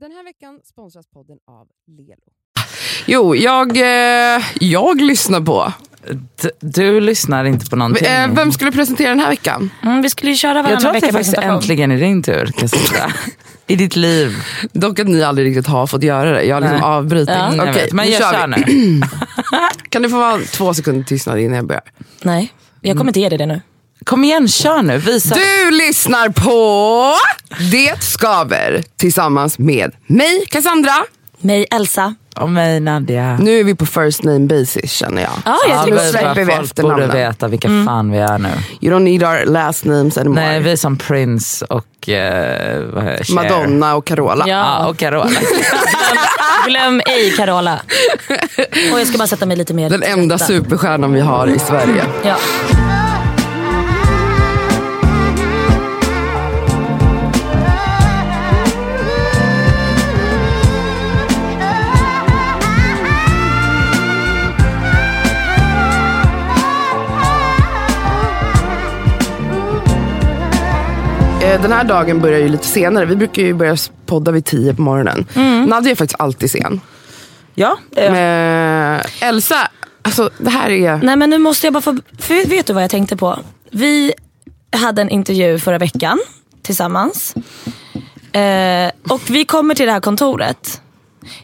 Den här veckan sponsras podden av Lelo. Jo, jag, eh, jag lyssnar på. D- du lyssnar inte på någonting. Eh, vem skulle presentera den här veckan? Mm, vi skulle ju köra jag varannan tror att vecka det faktiskt presentation. äntligen är din tur Cassandra. I ditt liv. Dock att ni aldrig riktigt har fått göra det. Jag har liksom Nej. avbrutit. Ja. Jag Okej, vet, men nu jag kör kör nu. Kan det få vara två sekunder tystnad innan jag börjar? Nej, jag kommer inte ge dig det nu. Kom igen, kör nu. Visa. Du lyssnar på Det skaver tillsammans med mig, Cassandra. Mig, Elsa. Och mig Nadja. Nu är vi på first name basis känner jag. Ja, jag Ja, nu släpper vi folk efternamnen. borde veta vilka Mm. fan vi är nu. You don't need our last names anymore. Nej, vi är som Prince och eh. Madonna och Carola. Ja, och Carola. Glöm ej Carola. Och jag ska bara sätta mig lite mer Den enda superstjärnan vi har i Sverige. Ja. Den här dagen börjar ju lite senare. Vi brukar ju börja podda vid tio på morgonen. Mm. Nadja är faktiskt alltid sen. ja, eh, Men Elsa, alltså det här är... Nej men nu måste jag bara få, för vet du vad jag tänkte på? Vi hade en intervju förra veckan tillsammans. Eh, och vi kommer till det här kontoret.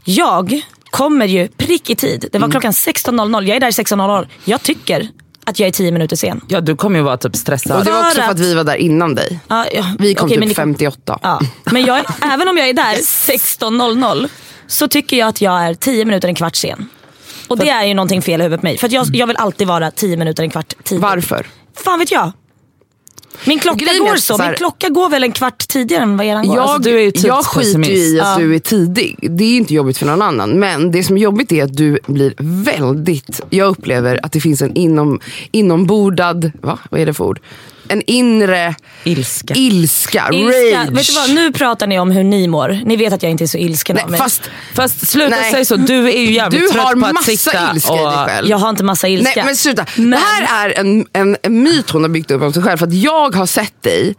Jag kommer ju prick i tid. Det var klockan 16.00, jag är där 16.00. Jag tycker att jag är 10 minuter sen. ja, du kommer ju vara typ Och stressad. det var också för för att vi var där innan dig. Ja, ja, Vi kom men typ ni kom- 58. Ja. Men jag, även om jag är där 16.00 så tycker jag att jag är 10 minuter en kvart sen. Och det är ju någonting fel i huvudet på mig. För att jag, jag vill alltid vara 10 minuter en kvart tidigare. Varför? Fan vet jag. Min klocka går så. så här- Min klocka går väl en kvart tidigare än vad eran går. Jag, Alltså, du är ju jag skiter ju i att du är tidig. Det är inte jobbigt för någon annan. Men det som är jobbigt är att du blir väldigt... Jag upplever att det finns en inom, inombordad... Va? Vad är det för ord? En inre Ilska. ilska, Ilska. rage. Vet du vad, nu pratar ni om hur ni mår. Ni vet att jag inte är så ilsken Nej, av mig. fast Fast sluta Nej. säga så, du är ju jävligt du trött har på att massa sitta ilska i dig och... själv. Jag har inte massa ilska. Nej men sluta. Men- Det här är en, en, en myt hon har byggt upp om sig själv. För att jag har sett dig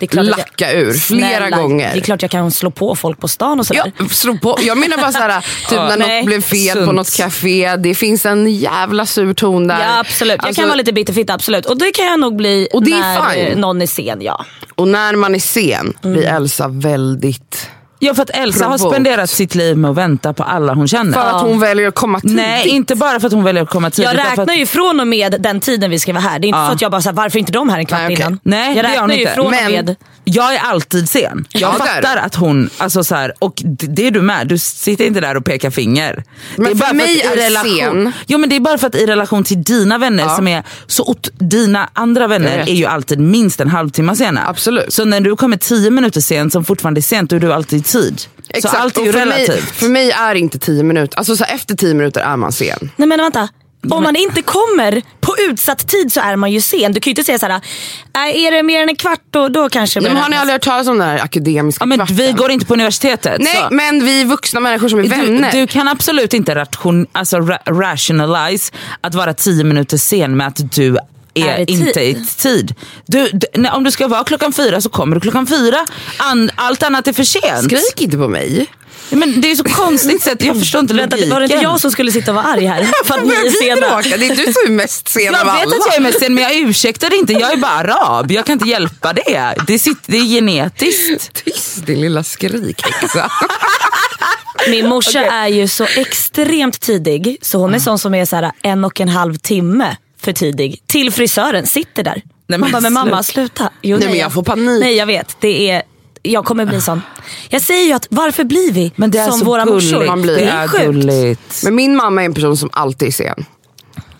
det är klart lacka ur flera Snälla, gånger. Det är klart jag kan slå på folk på stan och sådär. Jag, slå på. jag menar bara såhär, typ när nej. något blev fel på Sunt. något café. Det finns en jävla sur ton där. Ja absolut, jag Alltså, kan vara lite bitterfitta absolut. Och det kan jag nog bli Och det är när fine. eh, någon är sen. Ja. Och när man är sen blir Mm. Elsa väldigt... Ja för att Elsa har Provoked. spenderat sitt liv med att vänta på alla hon känner. För att hon väljer att komma tidigt. Nej inte bara för att hon väljer att komma tidigt. Jag räknar att, ju från och med den tiden vi ska vara här. Det är inte Ja. så att jag bara, så här, varför inte de här en kvart Nej, okej. innan? Nej, jag räknar ju inte. från Men- och med. Jag är alltid sen. Jag fattar att hon, alltså så här, och det det är du med, du sitter inte där och pekar finger. Men det är för bara mig att i är relation, sen- Jo men det är bara för att i relation till dina vänner Ja. som är så dina andra vänner är ju alltid minst en halvtimme sena. Absolut. Så när du kommer tio minuter sent som fortfarande är sent, då är du alltid i tid. Exakt. Så allt är ju för relativt. Mig, för mig är inte tio minuter, alltså så här, efter tio minuter är man sen. Nej men vänta. Om man inte kommer på utsatt tid så är man ju sen. Du kan ju inte säga såhär, "Nej, är det mer än en kvart då, då kanske men har ni räknas." aldrig hört talas om den här akademiska Ja, men kvarten? vi går inte på universitetet. Nej så. men vi är vuxna människor som är vänner. Du, du kan absolut inte ration, alltså ra, rationalize att vara tio minuter sen med att du är, Är inte tid. i tid. Du, du, om du ska vara klockan fyra så kommer du klockan fyra. An, allt annat är för sent. Skrik inte på mig. Men det är så konstigt sätt, jag förstår inte Vänta, logiken. var det inte jag som skulle sitta och vara arg här? För att ni är sena. Det är du som är mest sen jag av alla. vet att jag är mest sen men jag ursäktar inte, jag är bara arab. Jag kan inte hjälpa det. Det, sitter, det är genetiskt. Tyst din lilla skrikhäxa. Min morsa är ju så extremt tidig så hon är sån som är så här en och en halv timme för tidig. Till frisören, sitter där. Nej, Man men bara, men mamma sluta. Jo, Nej, men jag får panik. Nej jag vet, det är, jag kommer bli sån. Jag säger ju att varför blir vi Men det är som så våra gulligt. morsor? Man blir- det det är är sjukt. gulligt. Men min mamma är en person som alltid är sen.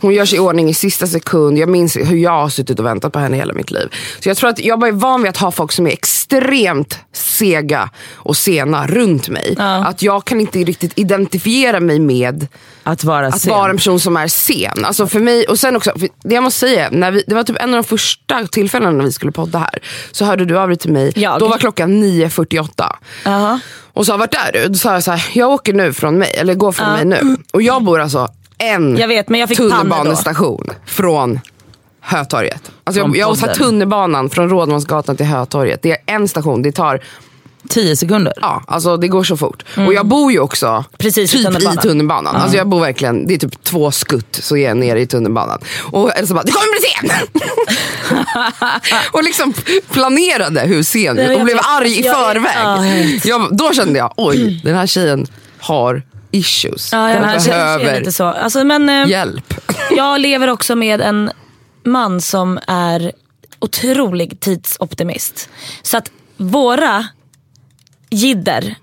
Hon gör sig i ordning i sista sekund. Jag minns hur jag har suttit och väntat på henne hela mitt liv. Så jag tror att jag bara är van vid att ha folk som är extremt sega och sena runt mig. Att jag kan inte riktigt identifiera mig med Att vara att sen. vara en person som är sen. Alltså för mig, och sen också, det jag måste säga, när vi, det var typ en av de första tillfällena när vi skulle podda här. Så hörde du av dig till mig, Jag? då var klockan 9.48. Jaha. Och sa vart är du? Då sa jag så här, jag åker nu från mig, eller går från mig nu. Och jag bor alltså en Jag vet, men jag fick tunnelbanestation från Hötorget. Alltså Från jag, podden. tunnelbanan från Rådmansgatan till Hötorget. Det är en station, det tar Tio sekunder. Ja, alltså det går så fort. Och jag bor ju också Mm. Precis i typ tunnelbanan. i tunnelbanan. Alltså jag bor verkligen, det är typ två skutt så är jag nere i tunnelbanan. Och Elsa bara, du kommer bli sen! och liksom planerade hur sen och blev arg i Jag- förväg. jag, då kände jag, oj den här tjejen har issues. Ja, jag känner behöver lite så. Alltså, men, eh, hjälp. Jag lever också med en man som är otrolig tidsoptimist. Så att våra jidder,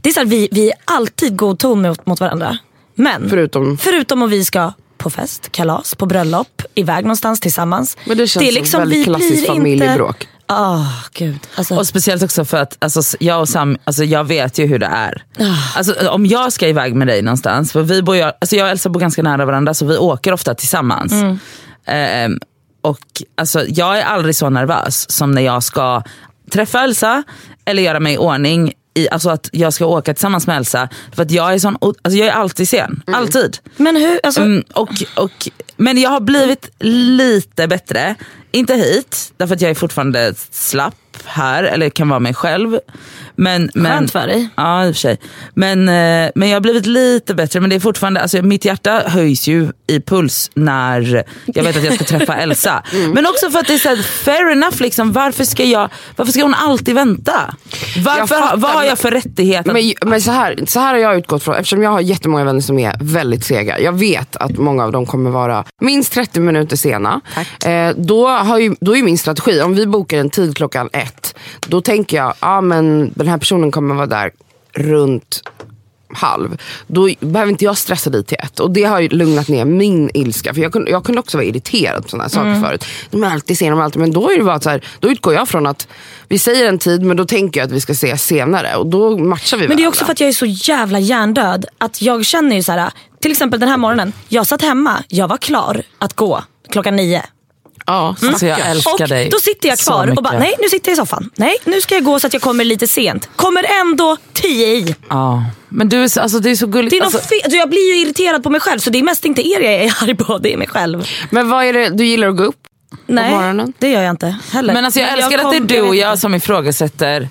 det är så här, vi, vi är alltid god ton mot, mot varandra. Men Förutom- förutom om vi ska på fest, kalas, på bröllop, iväg någonstans tillsammans. Men det känns är liksom, som väldigt klassiskt familjebråk. Inte... Oh, gud. Alltså, Och speciellt också för att alltså, jag och Sam, alltså, jag vet ju hur det är. Ah. Alltså, om jag ska iväg med dig någonstans, för vi bor alltså, jag och Elsa bor ganska nära varandra så vi åker ofta tillsammans. Mm. Ehm, och alltså, Jag är aldrig så nervös som när jag ska träffa Elsa eller göra mig i ordning. I, alltså att jag ska åka tillsammans med Elsa. För att jag är, sån, alltså jag är alltid sen. Alltid. men hur, alltså, Mm, och, och, men jag har blivit lite bättre. Inte hit, därför att jag är fortfarande slapp här, eller kan vara mig själv. Men, men, Skönt för dig. Ja, i och för sig. Men, eh, men jag har blivit lite bättre. Men det är fortfarande, alltså, mitt hjärta höjs ju i puls när jag vet att jag ska träffa Elsa. Mm. Men också för att det är så här, fair enough, liksom, varför, ska jag, varför ska hon alltid vänta? Varför, fattar, vad har jag för rättighet? Att, Men, men så, här, så här har jag utgått från, eftersom jag har jättemånga vänner som är väldigt sega. Jag vet att många av dem kommer vara minst 30 minuter sena. Eh, då, har ju, då är min strategi, om vi bokar en tid klockan ett, då tänker jag, ja men den här personen kommer vara där runt halv. Då behöver inte jag stressa dit till ett. Och det har ju lugnat ner min ilska. För jag kunde, jag kunde också vara irriterad på sådana här saker förut. De är alltid sena, de är alltid, men då är det bara så här, då utgår jag från att vi säger en tid men då tänker jag att vi ska ses senare. Och då matchar vi Men det är också för att jag är så jävla hjärndöd. Att jag känner ju så här, till exempel den här morgonen. Jag satt hemma, jag var klar att gå klockan nio. Ja, Alltså, jag älskar Och dig då sitter jag kvar och bara, nej nu sitter jag i soffan. Nej nu ska jag gå så att jag kommer lite sent. Kommer ändå tio i. Ja, men du är så, alltså, det är så gulligt. Det är alltså, alltså, jag blir ju irriterad på mig själv så det är mest inte er jag är arg på, det är mig själv. Men vad är det du gillar att gå upp Nej, det gör jag inte heller. Men alltså jag älskar att kom- det är du och jag som ifrågasätter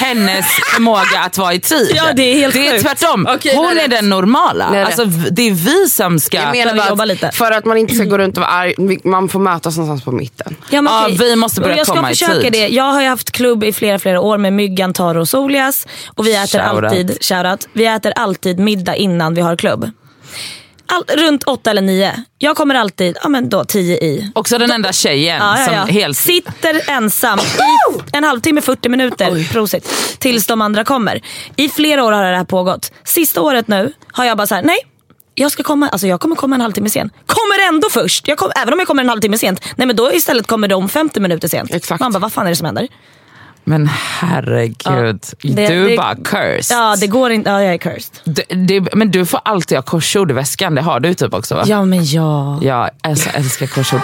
hennes förmåga att vara i tid. Ja, det är helt Det är sjukt. tvärtom. Okej, Hon det är är den normala. Det är alltså, v- det är vi som ska... Jag menar bara jobba att lite. för att man inte ska gå runt och vara arg, man får mötas någonstans på mitten. Ja, men Ja, okej. vi måste börja jag ska komma i försöka tid. det. Jag har ju haft klubb i flera, flera år med Myggan, Taro och Solias. Och vi äter Shoutout. alltid, shoutout, vi äter alltid middag innan vi har klubb. All, runt åtta eller nio. Jag kommer alltid, ja men då tio i. Också den enda tjejen Ja, ja, som ja. helt... Sitter ensam i en halvtimme, 40 minuter, prosit, tills de andra kommer. I flera år har det här pågått. Sista året nu har jag bara så här: nej. Jag, ska komma, alltså jag kommer komma en halvtimme sen. Kommer ändå först. Kom, även om jag kommer en halvtimme sent. Nej men då istället kommer de 50 minuter sent. Exakt. Man bara, vad fan är det som händer? Men herregud, Det- du är det- bara cursed. Ja det går inte, ja jag är cursed. Det, det, men du får alltid ha korsord i väskan, det har du typ också va? Ja men ja. Jag alltså, älskar korsord.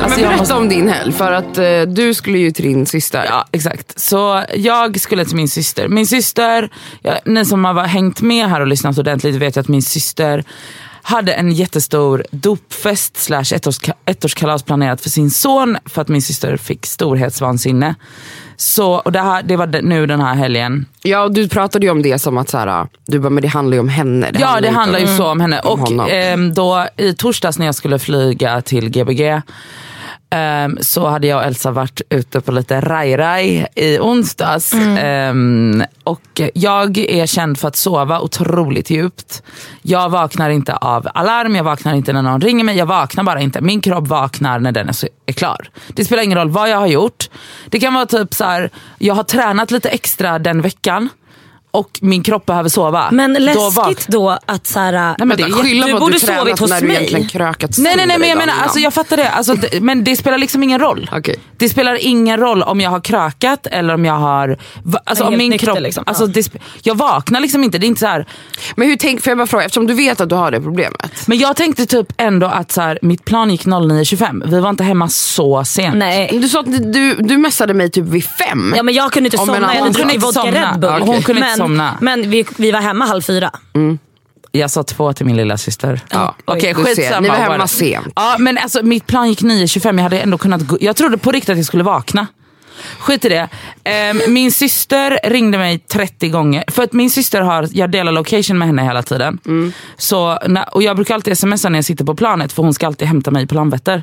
men Alltså, jag berätta måste- om din helg, för att eh, du skulle ju till din syster. Ja exakt. Så jag skulle till min syster. Min syster, ja, ni som har hängt med här och lyssnat ordentligt vet ju att min syster hade en jättestor dopfest slash ettårska- ettårskalas planerat för sin son för att min syster fick storhetsvansinne. Så, och det, här, det var nu den här helgen. Ja, och du pratade ju om det som att så här, du bara, men det handlar ju om henne. ja det handlar om- ju så om henne. om Och ehm, då i torsdags när jag skulle flyga till Gbg ehm, så hade jag och Elsa varit ute på lite raj-raj i onsdags. Ehm, och jag är känd för att sova otroligt djupt. Jag vaknar inte av alarm, jag vaknar inte när någon ringer mig, jag vaknar bara inte. Min kropp vaknar när den är, så- är klar. Det spelar ingen roll vad jag har gjort. Det kan vara typ så här, jag har tränat lite extra den veckan och min kropp behöver sova. Men Då läskigt vak- då att såhär, Nej, men det är Vänta, skylla du på att borde du sovit hos när du mig. egentligen krökat Nej nej nej men jag menar, alltså, jag fattar det. Alltså, det. Men det spelar liksom ingen roll. Okej. Det spelar ingen roll om jag har krökat eller om jag har... Alltså, om min nykter, kropp, liksom. alltså, det, sp- jag vaknar liksom inte. Det är inte så här, Men hur tänk, får jag bara fråga, eftersom du vet att du har det problemet. men jag tänkte typ ändå att så här, mitt plan gick 09.25. Vi var inte hemma så sent. Nej. Du sa att du, du messade mig typ vid fem. Ja men jag kunde inte somna, jag hade kunde druckit inte vodka somna. Red Bull. Hon kunde inte somna. Men vi, vi var hemma halv fyra. Jag sa två till min lilla syster. Ja, Okej, ser, skitsamma. ni var hemma bara. sent. Ja, men alltså, mitt plan gick 9.25. Jag hade ändå kunnat gå. Jag trodde på riktigt att jag skulle vakna. Skit i det. Ehm, min syster ringde mig 30 gånger. För att min syster har, jag delar location med henne hela tiden. Så, när- och jag brukar alltid smsa när jag sitter på planet för hon ska alltid hämta mig på Landvetter.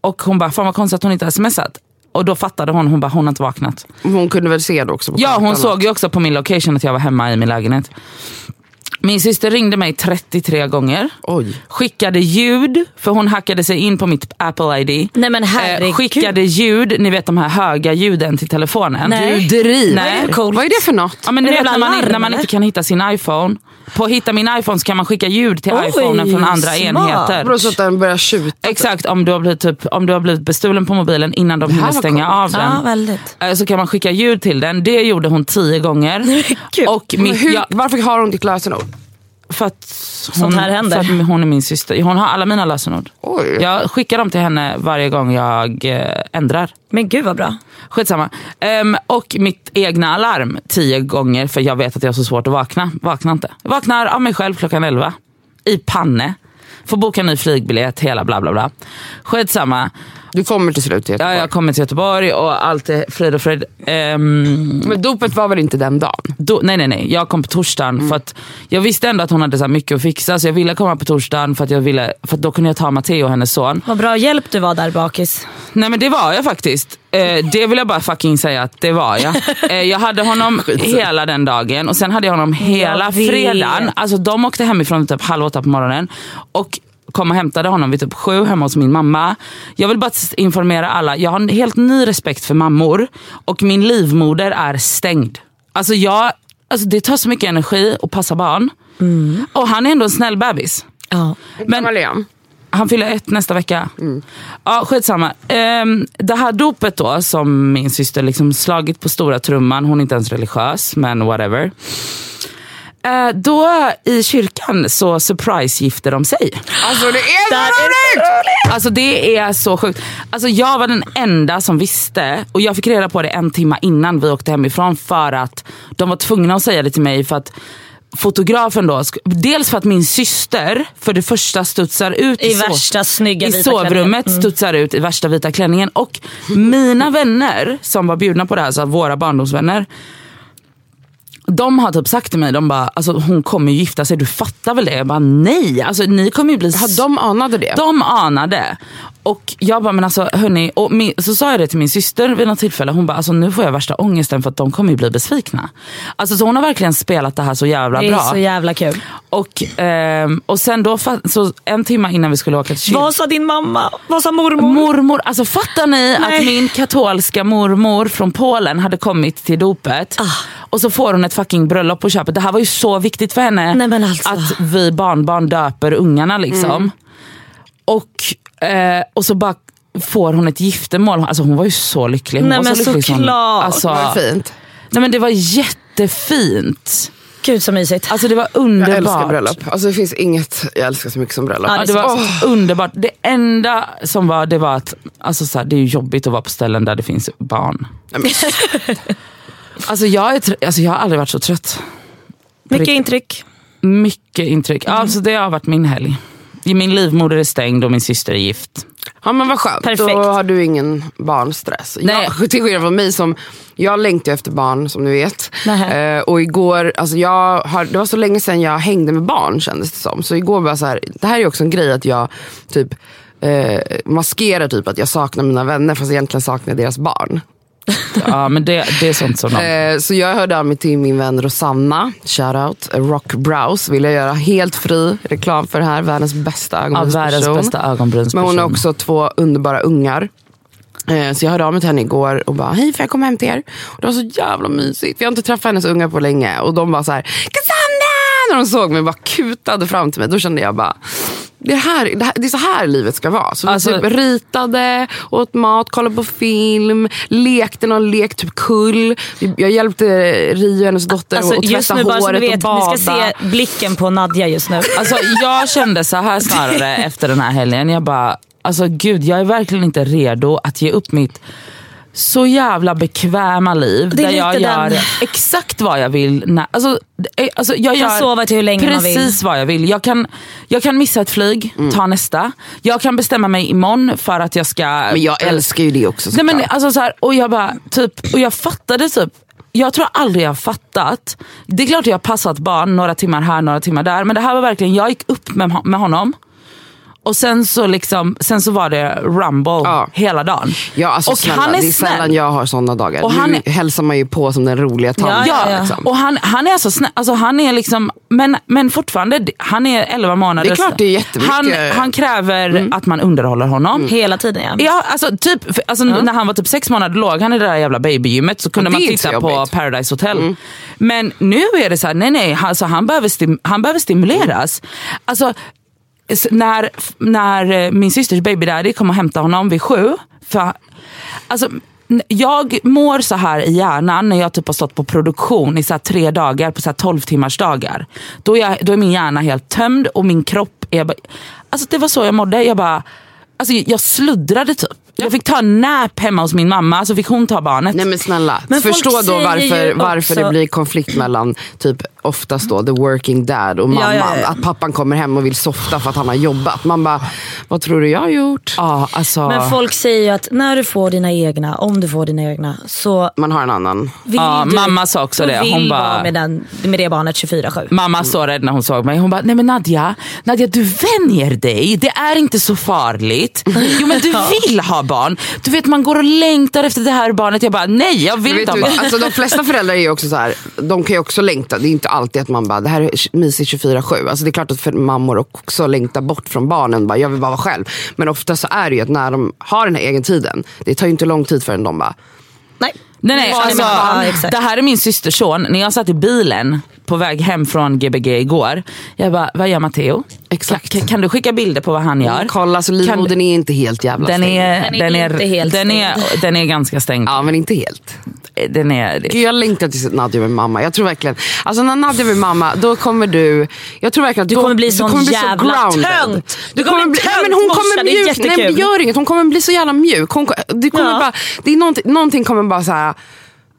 Och hon bara, fan vad konstigt att hon inte har smsat. Och då fattade hon, hon bara, hon har inte vaknat. Hon kunde väl se det också på Ja hon såg ju också på min location att jag var hemma i min lägenhet. Min syster ringde mig 33 gånger. Oj. Skickade ljud, för hon hackade sig in på mitt Apple ID. Nej men Eh, herregud. skickade ljud, ni vet de här höga ljuden till telefonen. Nej. Du driver. Nej. Vad är det för något? Ja, men Är det vet när man, larm, när man inte kan hitta sin iPhone. På Hitta min iPhone så kan man skicka ljud till Oj, iPhonen från andra smart. enheter. Så att den börjar tjuta? Exakt, om du, har blivit typ, om du har blivit bestulen på mobilen innan de hinner stänga coolt. av Ja den. väldigt. eh, Så kan man skicka ljud till den. Det gjorde hon tio gånger. Och mitt, hur, jag, Varför har hon ditt lösenord? För att hon, Sånt här händer. För att hon är min syster. Hon har alla mina lösenord. Oj. Jag skickar dem till henne varje gång jag eh, ändrar. Men gud vad bra. Skitsamma. Um, och mitt egna alarm tio gånger för jag vet att jag har så svårt att vakna. Vaknar inte. Jag vaknar av mig själv klockan 11. I panne. Får boka ny flygbiljett, hela bla bla bla. Skitsamma. Du kommer till slut till Ja, Göteborg. jag kommer till Göteborg och allt är frid och fröjd. Ehm, Men dopet var väl inte den dagen? då, nej nej nej, jag kom på torsdagen för att jag visste ändå att hon hade så här mycket att fixa så jag ville komma på torsdagen för att, jag ville, för att då kunde jag ta Matteo, hennes son. Vad bra hjälp du var där bakis. Nej men det var jag faktiskt. Eh, det vill jag bara fucking säga att det var jag. Eh, jag hade honom hela den dagen och sen hade jag honom hela Jag fredagen. Alltså de åkte hemifrån typ halv åtta på morgonen. Och kom och hämtade honom vid typ sju hemma hos min mamma. Jag vill bara informera alla, jag har en helt ny respekt för mammor. Och min livmoder är stängd. Alltså, jag, alltså det tar så mycket energi att passa barn. Och han är ändå en snäll bebis. Ja. Men-. Han fyller ett nästa vecka. Ja, skitsamma. Ehm, det här dopet då som min syster liksom slagit på stora trumman. Hon är inte ens religiös men whatever. Eh, då i kyrkan så surprise-gifte de sig. Alltså det är Där så är roligt! Alltså det är så sjukt. Alltså jag var den enda som visste och jag fick reda på det en timme innan vi åkte hemifrån för att de var tvungna att säga det till mig för att fotografen då, dels för att min syster för det första studsar ut I så- värsta snygga i vita sovrummet. Mm. studsar ut i värsta vita klänningen. Och mina vänner som var bjudna på det här, så våra barndomsvänner. De har typ sagt till mig, de bara, alltså, hon kommer ju gifta sig, du fattar väl det? Jag bara nej, alltså, ni kommer ju bli Ja, de anade det. de anade. Och jag bara, men alltså hörni, och min, så sa jag det till min syster vid något tillfälle. Hon bara, alltså nu får jag värsta ångesten för att de kommer ju bli besvikna. Alltså så hon har verkligen spelat det här så jävla Det är bra. så jävla kul. och, ehm, och sen då, så en timme innan vi skulle åka till kyrkan. Vad sa din mamma? Vad sa mormor? Mormor, alltså fattar ni Nej. att min katolska mormor från Polen hade kommit till dopet Ah. Och så får hon ett fucking bröllop på köpet. Det här var ju så viktigt för henne Nej, men alltså. att vi barnbarn döper ungarna liksom. Och, eh, och så bara får hon ett giftermål. Alltså hon var ju så lycklig. Hon Nej, var men så lycklig som- såklart. Alltså, Vad fint. nej, men det var jättefint. Gud så mysigt. Alltså det var Jag underbart. älskar bröllop. Alltså det finns inget jag älskar så mycket som bröllop. Ja, det var Åh. underbart. Det enda som var, det var att alltså, så här, det är ju jobbigt att vara på ställen där det finns barn. Nej, men, Alltså jag, är alltså jag har aldrig varit så trött. Mycket intryck. Mycket intryck. Alltså det har varit min helg. Min livmoder är stängd och min syster är gift. ja men vad skönt, Perfekt. då har du ingen barnstress. Nej. Jag, till skillnad från mig som, jag längtar efter barn som ni vet. Eh, och igår, alltså jag har, det var så länge sedan jag hängde med barn kändes det som. Så igår var så här, det här är också en grej att jag typ eh, maskerar typ att jag saknar mina vänner fast egentligen saknar jag deras barn. Ja men det, det är sånt som de... Eh, så jag hörde av mig till min vän Rosanna, shoutout, Rock Brows vill jag göra helt fri reklam för det här, världens bästa Ja, ögonbrynsperson. världens bästa ögonbrynsperson. Men hon har också två underbara ungar. Eh, Så jag hörde av mig till henne igår och bara, hej får jag komma hem till er? Och det var så jävla mysigt. Vi har inte träffat hennes ungar på länge. Och de var så här, Cassandra! När de såg mig bara kutade fram till mig. Då kände jag bara, det, här, det, här, det är så här livet ska vara. Så vi Alltså- typ ritade, åt mat, kollade på film, lekte någon lek, typ kull. Jag hjälpte Rio, hennes dotter, Alltså, att just tvätta nu håret och vet, bada. ni ska se blicken på Nadja just nu. Alltså jag kände så här snarare efter den här helgen. Jag bara, alltså gud jag är verkligen inte redo att ge upp mitt så jävla bekväma liv. Där jag gör den- exakt vad jag vill. När, alltså, eh, alltså, jag Kan gör sova till hur länge man vill. precis vad jag vill. Jag kan, jag kan missa ett flyg, ta nästa. Jag kan bestämma mig imorgon för att jag ska... Men jag älskar ju det också Nej, men, såklart. alltså, så här, och jag bara, typ, och jag fattade typ jag tror aldrig jag har fattat. Det är klart jag har passat barn några timmar här, några timmar där. Men det här var verkligen, jag gick upp med, med honom. Och sen så, liksom, sen så var det rumble Ja. hela dagen. Ja, alltså, och snälla, han är det är sällan snäll. jag har såna dagar. Och nu han är- hälsar man ju på som den roliga tanten. Ja, ja, ja. Liksom. Och han, han är så snäll, alltså han är liksom, men, men fortfarande, han är 11 månader. Det är klart det är jättemycket. Han, han kräver att man underhåller honom. Hela tiden ja. Ja, alltså, typ, för- alltså, När han var typ sex månader låg han i det där jävla babygymmet så kunde man titta på. Paradise Hotel. Men nu är det så här, nej nej, alltså, han, behöver han behöver stimuleras. Alltså, s- när, när eh, min systers baby daddy kom och hämtade honom vid sju, för, alltså, jag mår så här i hjärnan när jag typ har stått på produktion i så tre dagar på så här 12 timmars dagar. Då är, jag, då är min hjärna helt tömd och min kropp är bara, alltså det var så jag mådde. Jag bara, alltså jag sluddrade typ. Jag fick ta en nap hemma hos min mamma så fick hon ta barnet. Nej men snälla, Men förstå då varför, varför det blir konflikt mellan typ oftast då the working dad och mamman. Ja, ja, ja. Att pappan kommer hem och vill softa för att han har jobbat. Man bara, vad tror du jag har gjort? Ja, alltså, Men folk säger ju att när du får dina egna, om du får dina egna, så Man har en annan. vill Ja, du, mamma sa också det. vill Hon bara- vara med, den, med det barnet 24-7. Mamma så rädd när hon såg mig. Hon bara, nej men Nadja, Nadja du vänjer dig. Det är inte så farligt. Jo men du vill ha barn. Du vet man går och längtar efter det här barnet. Jag bara, nej jag vill inte ha barn. alltså, de flesta föräldrar är ju också så här, de kan ju också längta. Det är inte alltid att man bara, det här är mysigt 24-7. Alltså, det är klart att för mammor också längtar bort från barnen. Bara, jag vill bara vara själv. Men ofta så är det ju att när de har den här egen tiden, det tar ju inte lång tid förrän de bara, Nej. Nej, nej, alltså, det här är min systerson. När jag satt i bilen på väg hem från Gbg igår. Jag bara, vad gör Matteo? Exakt. Kan, kan du skicka bilder på vad han gör? kolla så Kan- livmodern är inte helt jävla den stängd. är, Den är den är, inte helt den är, den är ganska stängd. Ja men inte helt. Den är, Gud, jag längtar tills Nadja blir mamma. Jag tror verkligen, alltså när Nadja blir mamma då kommer du, jag tror verkligen att Du då- kommer bli sån jävla grounded. tönt. Du Du kommer kommer bli bli, tönt men hon morsa, kommer det är mjuk, nej det jättekul. gör inget, hon kommer bli så jävla mjuk. Hon, du kommer Ja. bara, det är någonting, någonting kommer bara så här.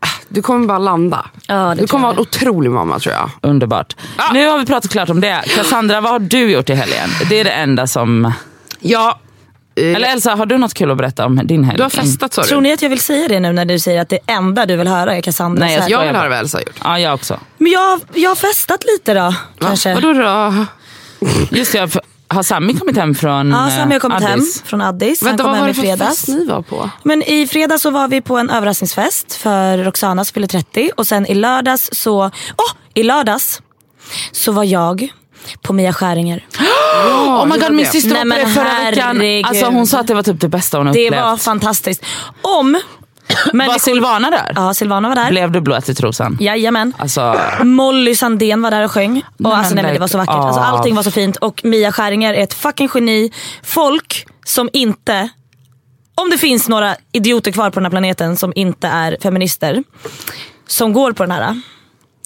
Ah, du kommer bara landa. Ja, du kommer vara en otrolig mamma tror jag. Underbart. Nu har vi pratat klart om det. Cassandra, vad har du gjort i helgen? Det är det enda som... Ja, eh, Eller Elsa, har du något kul att berätta om din helg? du har festat sa du? Tror ni att jag vill säga det nu när du säger att det enda du vill höra är Cassandra? Nej, jag vill höra vad Elsa har gjort. Ja, jag också. Men jag, jag har festat lite då. Kanske. Vadå då? Just det, jag- har Sami kommit hem från Ja, Sami har kommit eh, hem Addis? från Addis. Vänta Han vad var hem det för fredags. fest ni var på? Men i fredags så var vi på en överraskningsfest för Roxana som fyller 30 och sen i lördags så, åh, i lördags så var jag på Mia Skäringer. Oh my hur god, min det? syster var på det förra veckan. Alltså, hon sa att det var typ det bästa hon har Det upplevt. var fantastiskt. Om Var människor... Silvana där? Ja, Silvana var där. Blev du blöt i trosan? Jajamän. Alltså, Molly Sandén var där och sjöng. Och alltså, nej, men det var så vackert. Alltså, allting var så fint. Och Mia Skäringer är ett fucking geni. Folk som inte... Om det finns några idioter kvar på den här planeten som inte är feminister. Som går på den här.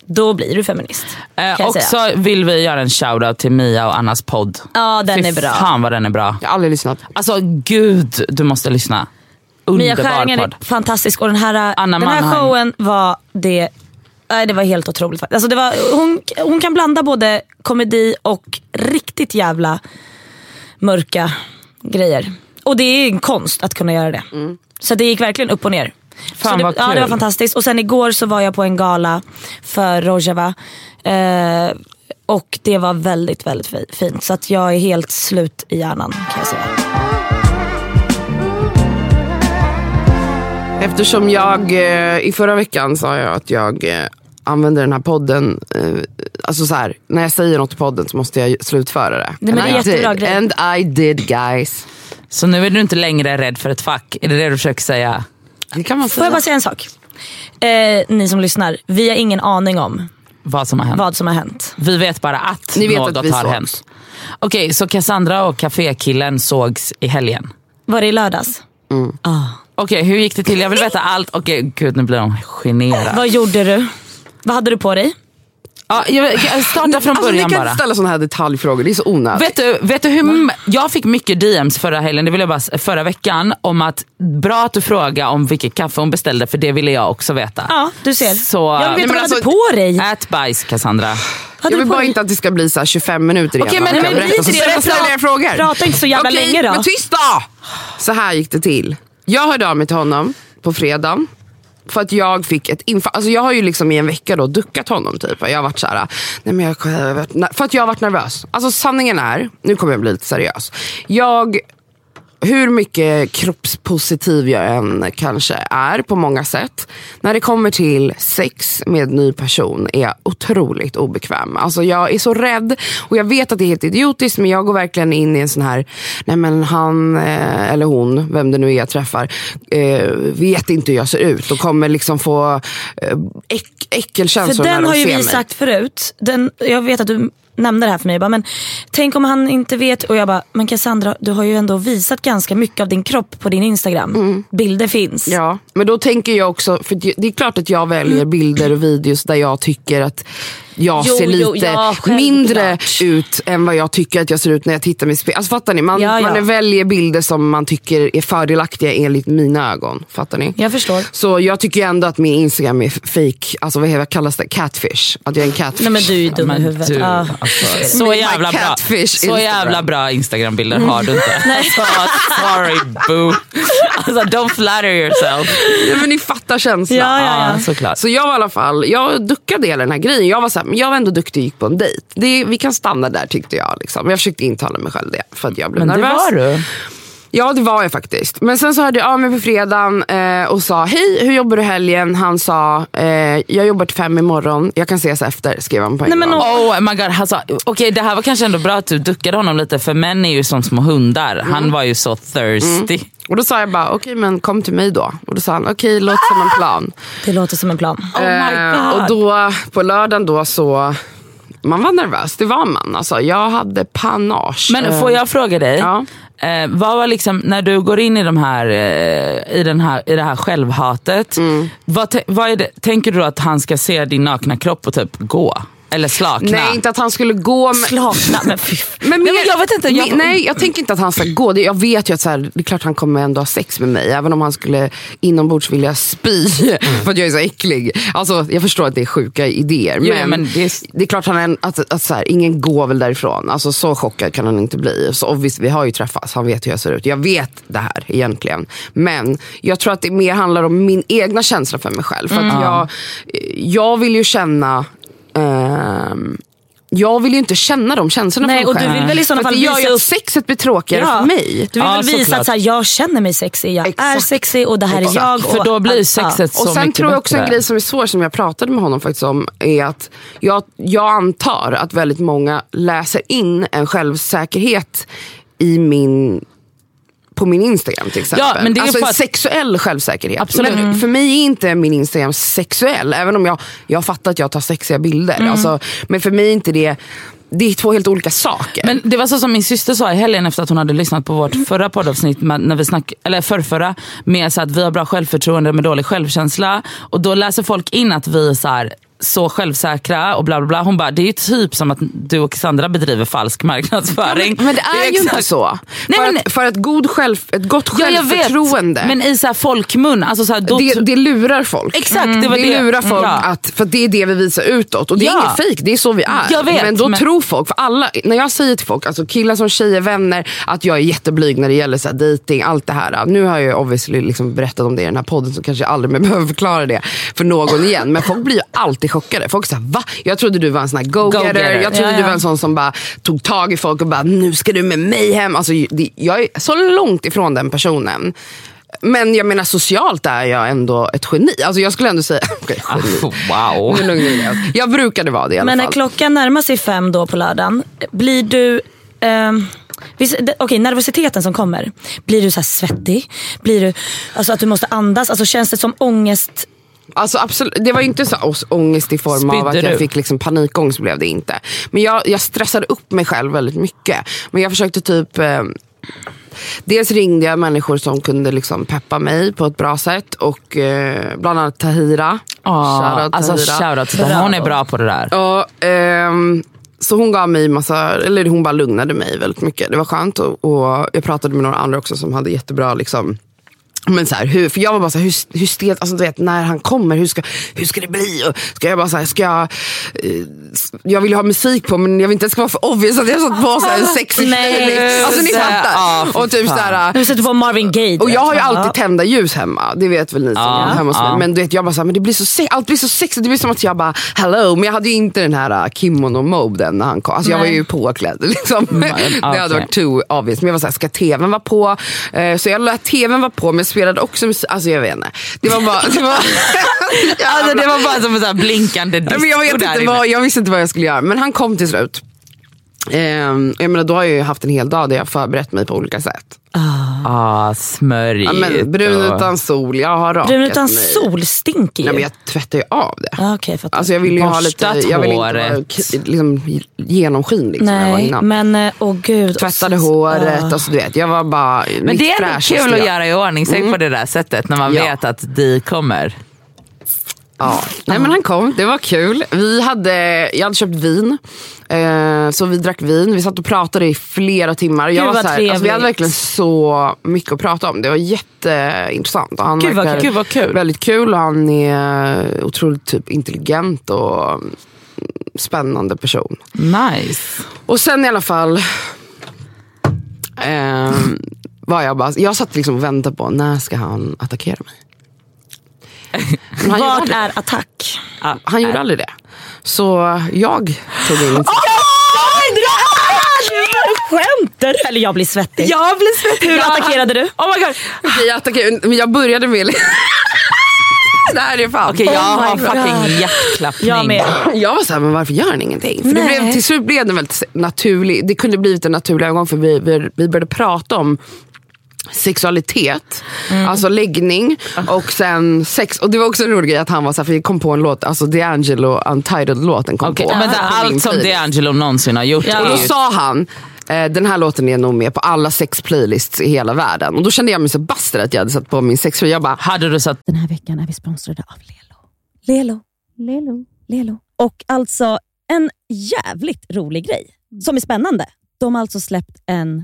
Då blir du feminist. eh, och säga. så vill vi göra en shoutout till Mia och Annas podd. Ja den Fy är bra. fan vad den är bra. Jag har aldrig lyssnat. Alltså gud, du måste lyssna. Mia Underbar Skäringer podd. är fantastisk och den här, Anna den här Mannheim. showen var det Nej, det var helt otroligt. faktiskt. Alltså det var, hon, hon kan blanda både komedi och riktigt jävla mörka grejer. Och det är en konst att kunna göra det. Så det gick verkligen upp och ner. Fan, det, vad ja, det kul. var fantastiskt. Och sen igår så var jag på en gala för Rojava. Eh, och det var väldigt, väldigt fi- fint. Så att jag är helt slut i hjärnan kan jag säga. Eftersom jag eh, i förra veckan sa jag att jag eh, använder den här podden, eh, alltså så här, när jag säger något i podden så måste jag slutföra det. Nej, men And det är I jättebra did. grej. And I did guys. Så nu är du inte längre rädd för ett fack? Är det det du försöker säga? Det kan man Får jag säga. bara säga en sak? Eh, ni som lyssnar, vi har ingen aning om Vad som har hänt? vad som har hänt. Vi vet bara att Ni vet något att vi har sågs. hänt. Okej, så Cassandra och kafékillen sågs i helgen. Var det i lördags? Okej, hur gick det till? Jag vill veta allt. Okej, gud nu blir de generade. Vad gjorde du? Vad hade du på dig? Ja, jag, jag startar från Alltså, ni början kan bara. inte ställa såna här detaljfrågor, det är så onödigt. Vet du, vet du hur, jag fick mycket DMs förra helgen, det vill jag bara, förra veckan om att bra att du frågar om vilket kaffe hon beställde för det ville jag också veta. Ja, du ser. Så, jag vill veta men vad du alltså- hade på dig. Ät bajs Cassandra. Hade jag vill bara dig? inte att det ska bli så här 25 minuter igen. Okej, men- men skit i så det, ställer jag frågor. prata inte så jävla Okej, länge då. men tyst då! Så här gick det till. Jag hörde av mig till honom på fredagen. För att jag fick ett infall. Alltså jag har ju liksom i en vecka då duckat honom. Typ. Jag har varit så här, nej men jag, för att jag har varit nervös. Alltså sanningen är, nu kommer jag bli lite seriös. Jag hur mycket kroppspositiv jag än kanske är på många sätt. När det kommer till sex med ny person är jag otroligt obekväm. Alltså jag är så rädd och jag vet att det är helt idiotiskt men jag går verkligen in i en sån här, nej men han eh, eller hon, vem det nu är jag träffar, eh, vet inte hur jag ser ut och kommer liksom få eh, äck, För äckelkänslor när den de har ju vi mig. sagt förut. Den, jag vet att du nämnde det här för mig. Jag Bara, men tänk om han inte vet. Och jag bara, men Cassandra du har ju ändå visat ganska mycket av din kropp på din Instagram. Bilder finns. Mm. Ja, men då tänker jag också, för det det är klart att jag väljer bilder och videos där jag tycker att jag Jo, ser jo, lite ja, självklart. mindre ut än vad jag tycker att jag ser ut när jag tittar mig i spegeln. Alltså fattar ni? Man, Ja, ja. man väljer bilder som man tycker är fördelaktiga enligt mina ögon. Fattar ni? Jag förstår. Så jag tycker ändå att min Instagram är fake, alltså vad heter- kallas det? Catfish. Att jag är en catfish. Nej men du är ju dum i huvudet. du, Ja. alltså, så jävla bra, så Instagram. jävla bra Instagram-bilder har du inte. Alltså, sorry boo. Alltså, don't flatter yourself. Nej, men ni fattar känslan. Ja, ja, Ja, såklart. Så jag var i alla fall, jag duckade hela den här grejen. Jag var så här, men jag var ändå duktig och gick på en dejt. Det, vi kan stanna där tyckte jag. Liksom. Men Jag försökte intala mig själv det. För att jag blev Men det nervös. var du. Ja det var jag faktiskt. Men sen så hörde jag av mig på fredagen eh, och sa hej hur jobbar du helgen? Han sa eh, jag jobbar till fem imorgon. Jag kan ses efter skrev han på en Nej, men gång. Oh my god, alltså, okej det här var kanske ändå bra att du duckade honom lite för män är ju som små hundar. Mm. Han var ju så thirsty. Och då sa jag bara okej men kom till mig då. Och då sa han okej låt som en plan. Det låter som en plan. Oh my Eh, god. och då på lördagen då så man var nervös, det var man. Alltså, jag hade panage. Men får jag fråga dig, Ja. Eh, vad var liksom, när du går in i, de här, eh, i, den här, i det här självhatet, Mm. vad, vad det, tänker du att han ska se din nakna kropp och typ gå? Eller slakna? Nej inte att han skulle gå med... Slakna, men fy. Men, Nej, men jag vet inte, jag- mer- nej, jag tänker inte att han ska gå. Det- Jag vet ju att så här, det är klart han kommer ändå ha sex med mig. Även om han skulle inombords vilja spy för att jag är så äcklig. Alltså, jag förstår att det är sjuka idéer. Jo, men men det är- det är klart han är, att, att så här, ingen går väl därifrån. Alltså, så chockad kan han inte bli. Så obviously, vi har ju träffats, han vet hur jag ser ut. Jag vet det här egentligen. Men jag tror att det mer handlar om min egna känsla för mig själv. För att jag, jag vill ju känna ehm, jag vill ju inte känna de känslorna Nej, för mig och du själv. vill väl i sådana För att fall det gör ju att upp- sexet blir tråkigare Ja. för mig. Du vill Ja, väl visa såklart. att så här, jag känner mig sexig, jag är Exakt. sexig och det här är Exakt. jag. För och då blir sexet så Och sen mycket tror jag också en bättre. grej som är svår som jag pratade med honom faktiskt om är att jag, jag antar att väldigt många läser in en självsäkerhet i min på min Instagram till exempel. Ja, men det är alltså att- sexuell självsäkerhet. Absolut. Men för mig är inte min Instagram sexuell. Även om jag, jag fattar att jag tar sexiga bilder. Mm. Alltså, men för mig är inte det, det är två helt olika saker. Men det var så som min syster sa i helgen efter att hon hade lyssnat på vårt förra poddavsnitt, med- när vi snack, eller förrförra, med så att vi har bra självförtroende med dålig självkänsla. Och då läser folk in att vi är så, här, så självsäkra och bla bla bla. Hon bara, det är ju typ som att du och Sandra bedriver falsk marknadsföring. Men det är, ju inte så. Nej, för, men- att, för att god själv, ett gott Ja, jag vet. självförtroende, Men i så här folkmun, alltså så här, då, det, det lurar folk. Exakt, det var det, det. lurar folk, Ja. att, för det är det vi visar utåt. Och det är Ja. inget fejk, det är så vi är. Vet, men då men- tror folk, för alla, när jag säger till folk, alltså killar som tjejer, vänner, att jag är jätteblyg när det gäller så här dating, allt det här. Nu har jag ju obviously liksom berättat om det i den här podden så kanske jag aldrig mer behöver förklara det för någon igen. Men folk blir ju alltid chockade. Folk säger va? Jag trodde du var en sån här go-getter. Go-getter. Jag trodde Ja, du var en sån som bara tog tag i folk och bara, nu ska du med mig hem. Alltså, det, jag är så långt ifrån den personen. Men jag menar socialt är jag ändå ett geni. Alltså jag skulle ändå säga, okej geni. wow. Jag brukade vara det i alla Men när fall. klockan närmar sig fem då på lördagen, blir du... det- Okej, nervositeten som kommer. Blir du så här svettig? Blir du, alltså att du måste andas? Alltså känns det som ångest? Alltså absolut, det var inte så ångest i form av Spydde att jag du? fick liksom panikångest blev det inte. Men jag, jag stressade upp mig själv väldigt mycket. Men jag försökte typ eh, dels ringde jag människor som kunde liksom peppa mig på ett bra sätt. Och eh, bland annat Tahira. Ja, Shoutout alltså Tahira. shoutout till. Hon är bra på det där. Ja, ehm, så hon gav mig massa, eller hon bara lugnade mig väldigt mycket. Det var skönt och, och jag pratade med några andra också som hade jättebra liksom, men så här, hur, för jag var bara så här, hur, hur stelt, alltså du vet när han kommer, hur ska, hur ska det bli? Och ska jag bara så här, ska jag, eh, jag vill ju ha musik på men jag vill inte att det ska vara för obvious att jag satt på så här en sexig Nej. Alltså ni fattar. Ja, och typ så här, Du sätter på Marvin Gaye. och jag har ju alltid tända ljus hemma. Det vet väl ni som Ja, är hemma hos mig. ja. Men du vet, jag bara så här, men det blir så sex, allt blir så sexigt. Det blir som att jag bara hello. Men jag hade ju inte den här uh, kimono-moden när han kom. Alltså jag var ju påklädd. Liksom. det hade okej. varit too obvious. Men jag var så här, ska tvn vara på? Eh, så jag lät tvn vara på men spelade också musik. Alltså jag vet inte. Det var bara... Det var, Alltså, det var bara som en blinkande disco men jag, vet inte vad, jag visste inte vad jag skulle göra. Men han kom till slut. Ehm, jag menar, då har jag ju haft en hel dag där jag har förberett mig på olika sätt. Ah, smörjigt. Ja, men, brun och- utan sol, jag har rakat Brun utan mig. sol stinker ju. Nej, men jag tvättar ju av det. Ja, okej, fattar. Alltså jag vill ju ha lite, jag vill inte vara liksom, genomskinlig som jag var Nej, innan. men åh gud. Tvättade Och så- håret, Ja. alltså, du vet, jag var bara Men det är kul att jag. göra i ordning sig på det där sättet när man Ja. vet att de kommer. Ja. Nej men han kom, det var kul. Vi hade, jag hade köpt vin. Eh, så vi drack vin, vi satt och pratade i flera timmar. Jag Gud, var så här, alltså, vi hade verkligen så mycket att prata om. Det var jätteintressant. Och han Gud, vad kul, vad kul. Väldigt kul och han är otroligt typ, intelligent och mm, spännande person. Nice. Och sen i alla fall ehm, var jag bara, jag satt liksom och väntade på när ska han attackera mig. Vart är attack? han gjorde aldrig det. Så jag tog in Skämtar du? Eller jag blir svettig. Jag blir svettig. Hur attackerade du? Oh my god. Okej, jag attackerade, men jag började med... det här är fan. Okej, jag Oh har fucking hjärtklappning. Jag med. Jag var såhär, men varför gör han ingenting? För det blev, till slut blev det väldigt naturlig, det kunde blivit en naturlig övergång för vi, vi, vi började prata om sexualitet, alltså läggning och sen sex. Och det var också en rolig grej att han var såhär, för vi kom på en låt, alltså D'Angelo Untitled-låten kom Okej, på. men det, min allt som. D'Angelo någonsin har gjort Ja. är Och då sa han, eh, den här låten är nog med på alla sex playlists i hela världen. Och då kände jag mig så bastad att jag hade satt på min sex. För jag bara, Hade du satt... Den här veckan är vi sponsrade av Lelo. Lelo. Lelo. Lelo. Och alltså en jävligt rolig grej som är spännande. De har alltså släppt en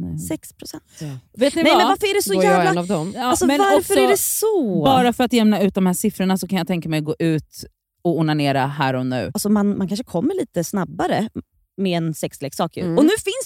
Nej. 6 procent. Vet ni Nej vad? men varför är det så Då jag en jävla... av dem. Ja, Alltså, men varför också, är det så? Bara för att jämna ut de här siffrorna så kan jag tänka mig att gå ut och onanera här och nu. Alltså, man, man kanske kommer lite snabbare med en sexleksak. Mm. Och nu finns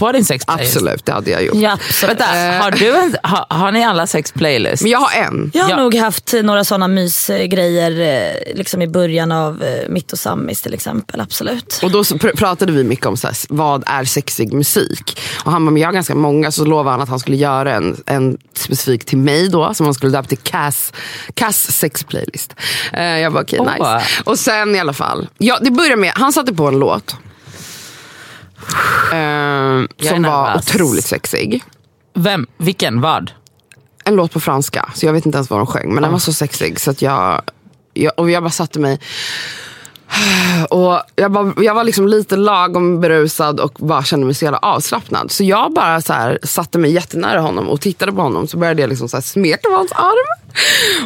På din sex playlist? absolut det hade jag gjort. Ja. Vänta, har, du en, har, har ni alla sex playlists? Men jag har en. Jag har Ja. nog haft några sådana mysgrejer eh, liksom i början av eh, mitt och Sammis till exempel. Absolut. Och då så pr- pratade vi mycket om så här, vad är sexig musik. Och han bara, men jag har ganska många. Så lovade han att han skulle göra en, en specifik till mig då. Som han skulle döpa till Cass, Cass sex playlist. Eh, jag bara okej Åh. nice. Och sen i alla fall. Ja, det börjar med, han satte på en låt. Eh, som var otroligt sexig. Vem? Vilken? Vad? En låt på franska, så jag vet inte ens vad de sjöng. Men den var så sexig så att jag, jag, och jag bara satte mig och jag, bara, jag var liksom lite lagom berusad och bara kände mig så jävla avslappnad. Så jag bara så här, satte mig jättenära honom och tittade på honom. Så började jag liksom så här smeka på hans arm.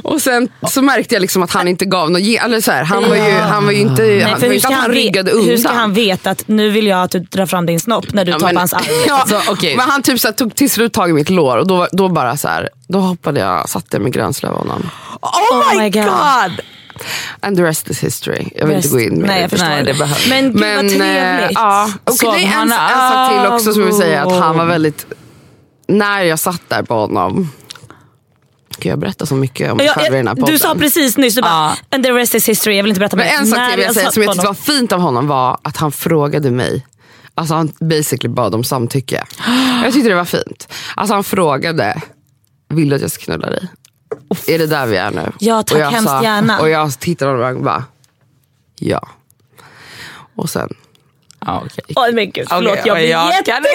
Och sen så märkte jag liksom att han inte gav något eller så här, han, var ju, han var ju inte, Nej, han, var inte att han ryggade undan. hur ska han veta att nu vill jag att du drar fram din snopp när du tar men- på hans arm? Ja, Så, okej. Men han typ så här, tog till slut tag i mitt lår och då, då bara så här, då hoppade jag, satte jag mig gränslös över honom. Oh, my God. And the rest is history. Jag vill Rest- inte gå in mer Nej, i jag förstår. Nej, det behövs. Men gud vad eh, trevligt. ja. Och Så det är en, han en sak till också som jag vill säga, att han var väldigt, när jag satt där på honom, kan jag berätta så mycket om mig Ja, själv i den här jag, podden? du sa precis nyss, du bara, Ja. and the rest is history. Jag vill inte berätta Men mer. en sak När till vill jag säga satt som jag på tyckte var honom. fint av honom var att han frågade mig. Alltså han basically bad om samtycke. Jag tyckte det var fint. Alltså han frågade, vill du att jag ska knulla dig? Är det där vi är nu? Ja, tack, Och jag hemskt sa- gärna. Och jag tittade honom och bara, ja. Och sen, Ja, okej. Åh men gud, förlåt. Okej, jag blir jag jättekåt.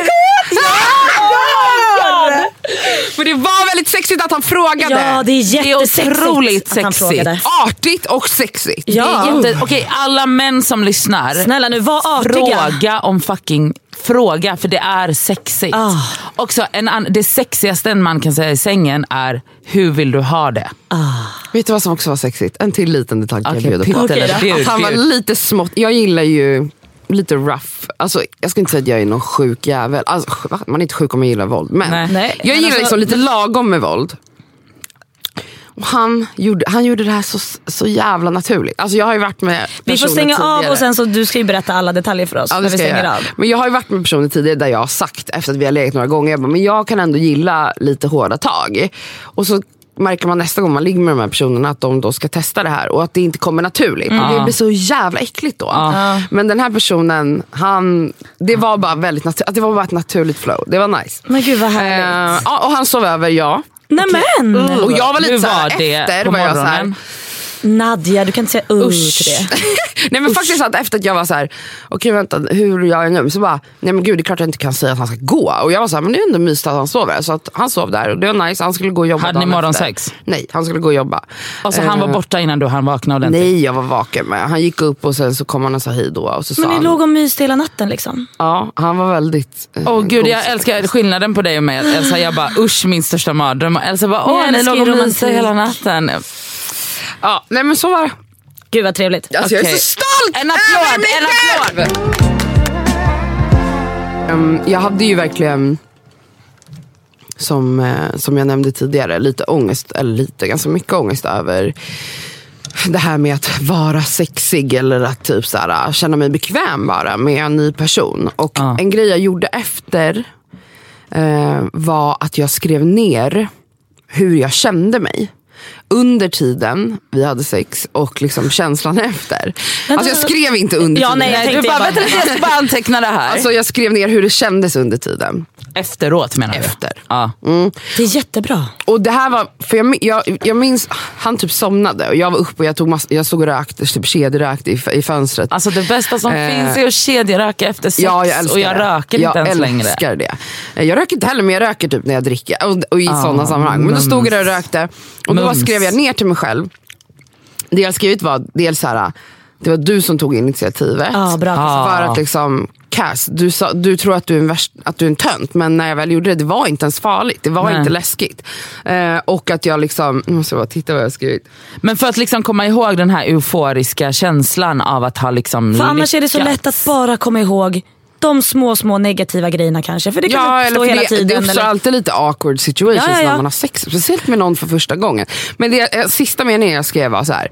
för det var väldigt sexigt att han frågade. Ja, det är jättesexigt otroligt att han sexigt. frågade. Artigt och sexigt. Ja. Det är jätte, okej, alla män som lyssnar, Snälla nu, var artiga. fråga om fucking fråga för det är sexigt. Ah. Också en det sexigaste en man kan säga i sängen är hur vill du ha det? Vet du vad som också var sexigt? En till liten detalj kan jag bjuda på. då. bjud, han var bjud. lite smått, jag gillar ju lite rough. Alltså, jag ska inte säga att jag är någon sjuk jävel. Alltså, man är inte sjuk om man gillar våld. Men Nej. Jag gillar alltså- liksom lite lagom med våld. Han, gjorde, han gjorde det här så, så jävla naturligt. Alltså, jag har ju varit med Vi får stänga av tidigare. och sen så du ska ju berätta alla detaljer för oss Ja, när vi jag stänger göra. av. Men jag har ju varit med personer tidigare där jag har sagt efter att vi har legat några gånger, jag bara, men jag kan ändå gilla lite hårda tag. Och så märker man nästa gång man ligger med de här personerna att de då ska testa det här och att det inte kommer naturligt. Och Det blir så jävla äckligt då. Men den här personen, han, det var bara väldigt natu- att det var bara ett naturligt flow. Det var nice. Men gud vad härligt. Eh, och han sov över, ja. Nämen! Och jag var lite Hur så här var det efter på var jag så här, morgonen? Nadja, du kan inte säga uh till det. nej men faktiskt att efter att jag var så här, okej vänta hur gör jag nu? Så bara, nej men gud det är klart jag inte kan säga att han ska gå. Och jag var så här, men det är ändå mysigt att han sover. Så att han sov där och det var nice, han skulle gå och jobba Hade ni morgonsex? Nej, han skulle gå och jobba. Alltså, han var Eh, borta innan du han vaknade ordentligt? Nej, jag var vaken med. Han gick upp och sen så kom han och sa hej då. Och så sa Men ni han, låg och myste hela natten liksom? Ja, han var väldigt eh, Åh gud, jag älskar skillnaden på dig och mig. Elsa, jag bara usch min största mardröm. Och Elsa bara åh ni låg och myste hela natten. Ja, nej men så var det. Gud vad trevligt. Alltså, Jag är så stolt En applåd, en själv! Ehm, jag hade ju verkligen, som, eh, som jag nämnde tidigare, lite ångest, eller lite, ganska mycket ångest över det här med att vara sexig eller att typ så här, känna mig bekväm bara med en ny person. Och Ja. en grej jag gjorde efter eh, var att jag skrev ner hur jag kände mig. Under tiden vi hade sex och liksom känslan efter. Alltså jag skrev inte under Ja, tiden. nej, jag du bara, vänta lite, jag ska bara anteckna det här. Alltså jag skrev ner hur det kändes under tiden. Efteråt menar du? Efter. Ja. Det är jättebra. Och det här var, för jag, jag, jag minns, han typ somnade och jag var uppe och jag, tog mass, jag stod och rökte, typ kedjerökte i, i fönstret. Alltså det bästa som Eh, finns är att kedjeröka efter sex Ja, jag älskar och jag det. röker jag inte ens längre. älskar det. Jag röker inte heller men jag röker typ när jag dricker och, och i Ah, sådana sammanhang. Men då stod jag där och mums. rökte och då Mums. Skrev jag ner till mig själv. Det jag skrivit var dels så här, det var du som tog initiativet. Ja, bra. Ja. För att liksom, Cass, du, sa, du tror att du, är en värst, att du är en tönt, men när jag väl gjorde det, det var inte ens farligt. Det var Nej. inte läskigt. Eh, och att jag liksom, nu måste jag bara titta vad jag har skrivit. Men för att liksom komma ihåg den här euforiska känslan av att ha liksom För annars är det så lyckats. lätt att bara komma ihåg de små, små negativa grejerna kanske. För det kan Ja, uppstå hela det, tiden. det uppstår eller... alltid lite awkward situations Ja, ja, ja. när man har sex. Speciellt med någon för första gången. Men det eh, sista meningen jag skrev var så här.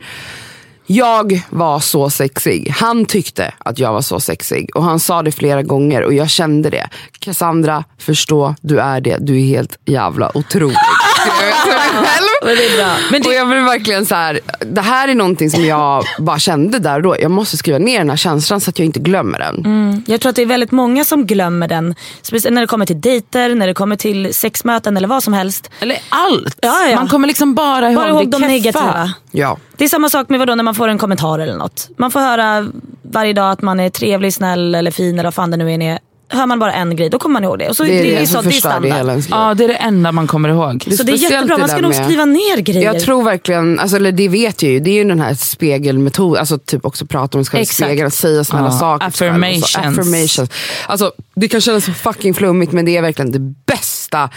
Jag var så sexig. Han tyckte att jag var så sexig. Och han sa det flera gånger och jag kände det. Cassandra, förstå, du är det. Du är helt jävla otrolig. Till mig själv. Men det är bra. Men det... Och jag blev verkligen så här, det här är någonting som jag bara kände där och då. Jag måste skriva ner den här känslan så att jag inte glömmer den. Mm. Jag tror att det är väldigt många som glömmer den. Speciellt när det kommer till dejter, när det kommer till sexmöten eller vad som helst. Eller allt. Ja, ja. Man kommer liksom bara ihåg, Bara ihåg det de negativa. Ja. Det är samma sak med vadå, när man får en kommentar eller något. Man får höra varje dag att man är trevlig, snäll eller fin eller vad fan det nu än är. Hör man bara en grej, då kommer man ihåg det. Och så, Det är det, så, det är förstör det standard. hela ens liv. Ja, det är det enda man kommer ihåg. Så det är jättebra, det man ska nog skriva ner grejer. Jag tror verkligen, alltså, eller det vet jag ju, det är ju den här spegelmetoden, alltså typ också prata om sig själv, Exakt. spegel, att säga snälla Ja, saker. sig själv så. affirmations. affirmations. Alltså, det kan kännas så fucking flummigt men det är verkligen det bästa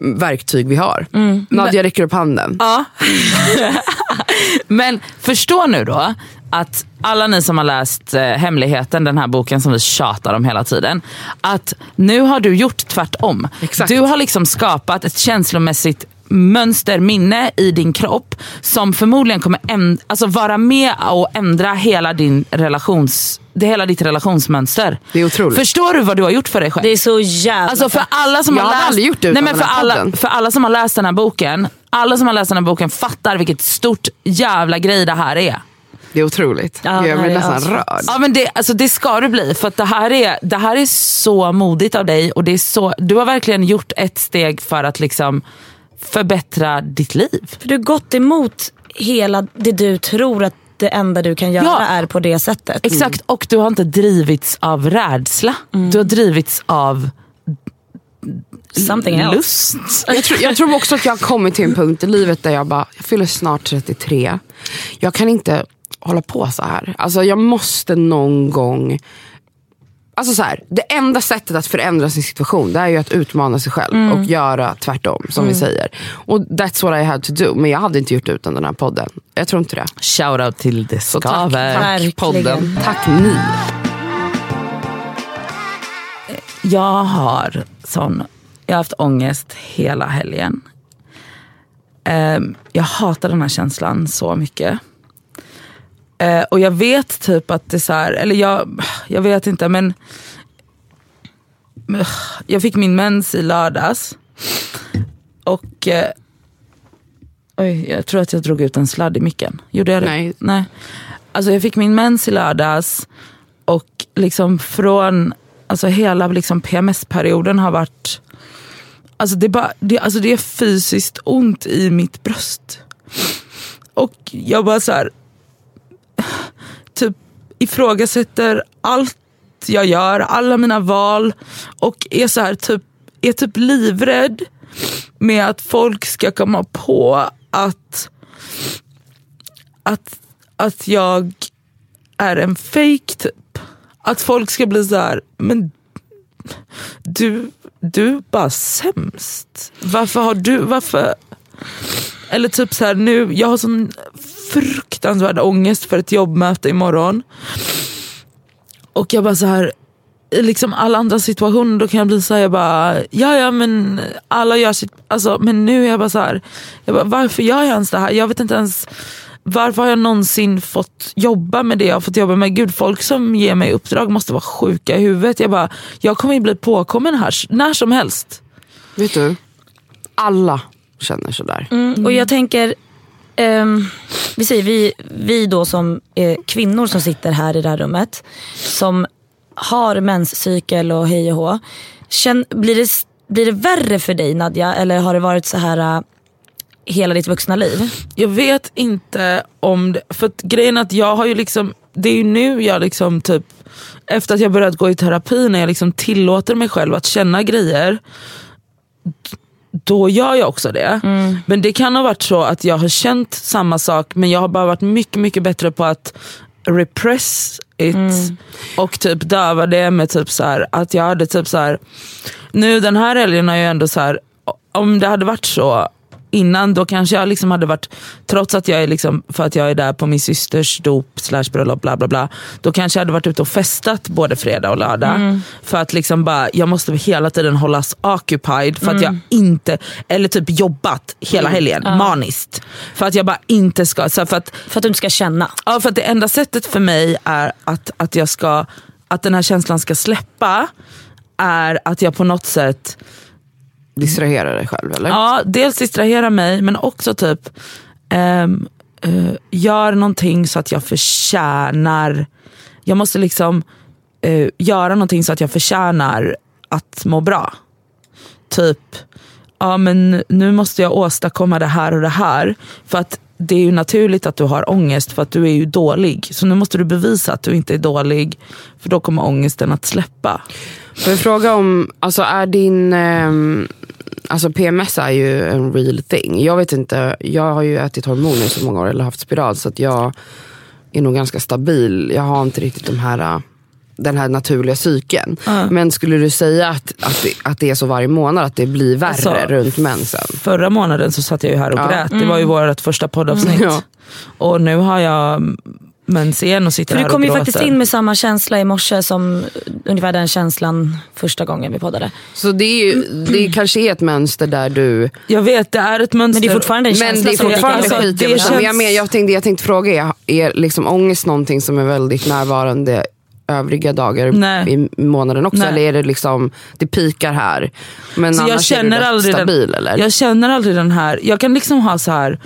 verktyg vi har. Nadja räcker upp handen. Ja. Men förstå nu då att alla ni som har läst eh, Hemligheten, den här boken som vi tjatar om hela tiden. Att nu har du gjort tvärtom. Exakt. Du har liksom skapat ett känslomässigt mönster, minne i din kropp som förmodligen kommer änd- alltså vara med och ändra hela, din relations, det, hela ditt relationsmönster. Det är otroligt. Förstår du vad du har gjort för dig själv? Det är så jävla Alltså för alla som Jag har läst, aldrig gjort det nej, men för alla, för alla som har läst den här boken, alla som har läst den här boken fattar vilket stort jävla grej det här är. Det är otroligt. Ja, jag det är nästan asfett. rörd. Ja men det, alltså det ska du bli för att det här, är, det här är så modigt av dig och det är så, du har verkligen gjort ett steg för att liksom förbättra ditt liv. För du har gått emot hela det du tror att det enda du kan göra Ja. är på det sättet. Exakt och du har inte drivits av rädsla. Du har drivits av Something else. lust. Jag tror, jag tror också att jag har kommit till en punkt i livet där jag bara, jag fyller snart 33. Jag kan inte hålla på så här. Alltså jag måste någon gång Alltså så här, det enda sättet att förändra sin situation det är ju att utmana sig själv och göra tvärtom som vi säger. Och that's what I had to do. Men jag hade inte gjort det utan den här podden. Jag tror inte det. Shoutout till det Så tack, skaver. tack Verkligen. podden. Tack ni. Jag har sån, jag har haft ångest hela helgen. Ehm, jag hatar den här känslan så mycket. Eh, och jag vet typ att det är så här, eller jag, jag vet inte men jag fick min mens i lördags. Och eh, oj, jag tror att jag drog ut en sladd i micken. Gjorde jag det? Nej. Nej. Alltså jag fick min mens i lördags och liksom från, alltså hela liksom PMS-perioden har varit, alltså det, bara, det, alltså det är fysiskt ont i mitt bröst. Och jag bara så här, typ ifrågasätter allt jag gör, alla mina val och är så här typ, är typ livrädd med att folk ska komma på att, att, att jag är en fake typ. Att folk ska bli så här, men du, du är bara sämst. Varför har du, varför? Eller typ så här nu, jag har sån fruktansvärd ångest för ett jobbmöte imorgon. Och jag bara så här i liksom alla andra situationer då kan jag bli så här, jag bara, ja ja men alla gör sitt, alltså, men nu är jag bara så här, jag bara, varför gör jag ens det här? Jag vet inte ens varför har jag någonsin fått jobba med det jag har fått jobba med? Gud, folk som ger mig uppdrag måste vara sjuka i huvudet. Jag bara, jag kommer ju bli påkommen här när som helst. Vet du? Alla känner sådär. Mm, och jag tänker, Um, vi säger vi, vi då som är kvinnor som sitter här i det här rummet. Som har menscykel och hej och hå. Känn, blir, det, blir det värre för dig Nadja eller har det varit så här uh, hela ditt vuxna liv? Jag vet inte om det, för att grejen är att jag har ju liksom, det är ju nu jag liksom typ, efter att jag börjat gå i terapi, när jag liksom tillåter mig själv att känna grejer, då gör jag också det. Men det kan ha varit så att jag har känt samma sak men jag har bara varit mycket mycket bättre på att repress it och typ döva det med typ så här, att jag hade typ så här nu den här helgen har jag ändå så här, om det hade varit så innan då kanske jag liksom hade varit, trots att jag är liksom, för att jag är där på min systers dop slash bröllop bla bla bla. Då kanske jag hade varit ute och festat både fredag och lördag. För att liksom bara, jag måste hela tiden hållas occupied för att jag inte, eller typ jobbat hela helgen, maniskt. För att jag bara inte ska, så för att För att du inte ska känna. Ja, för att det enda sättet för mig är att, att, jag ska, att den här känslan ska släppa är att jag på något sätt Distrahera dig själv eller? ja, dels distrahera mig men också typ ehm, eh, gör någonting så att jag förtjänar, jag måste liksom eh, göra någonting så att jag förtjänar att må bra. Typ, ja men nu måste jag åstadkomma det här och det här. För att det är ju naturligt att du har ångest för att du är ju dålig. Så nu måste du bevisa att du inte är dålig. För då kommer ångesten att släppa. Får jag fråga om, alltså är din, ehm, alltså PMS är ju en real thing. Jag vet inte, jag har ju ätit hormoner i så många år, eller haft spiral, så att jag är nog ganska stabil. Jag har inte riktigt de här, äh, den här naturliga cykeln. Men skulle du säga att, att, det, att det är så varje månad, att det blir värre Alltså, runt mensen? Förra månaden så satt jag ju här och Ja. grät. Det var ju vårt första poddavsnitt. Ja. Och nu har jag mens igen och sitter För här du kom ju faktiskt in med samma känsla i morse som ungefär den känslan första gången vi poddade. Så det, är ju, det kanske är ett mönster där du Jag vet, det är ett mönster. Men det är fortfarande en Men känsla det är som fortfarande alltså, skit det jag, känns... jag, men jag, tänkte, jag tänkte fråga, är, är liksom ångest någonting som är väldigt närvarande övriga dagar Nej. i månaden också? Nej. Eller är det liksom, det pikar här, men Så annars jag känner är du rätt aldrig stabil den, eller? Jag känner aldrig den här, jag kan liksom ha så här.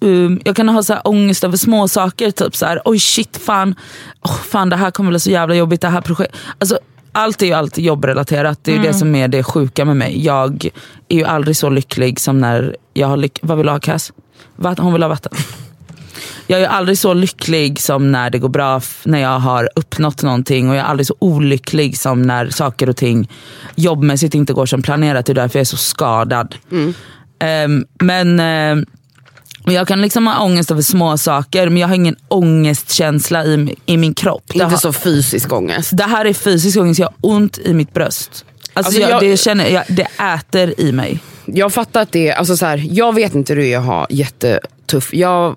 Um, jag kan ha så här ångest över små saker typ så här, oj shit fan, oh, fan det här kommer bli så jävla jobbigt, det här projektet. Alltså, allt är ju alltid jobbrelaterat, det är ju det som är det sjuka med mig. Jag är ju aldrig så lycklig som när jag har lyck- Vad vill du ha Cass? Vatten, hon vill ha vatten. Jag är aldrig så lycklig som när det går bra, när jag har uppnått någonting. Och jag är aldrig så olycklig som när saker och ting jobbmässigt inte går som planerat. Det är därför jag är så skadad. Men ehm, men jag kan liksom ha ångest över små saker men jag har ingen ångestkänsla i, i min kropp. Inte har, så fysisk ångest. det här är fysisk ångest, jag har ont i mitt bröst. Alltså, Alltså, jag, jag- det, känner, jag, det äter i mig. Jag fattar att det alltså så här, jag vet inte hur det är att ha jättetuff, jag,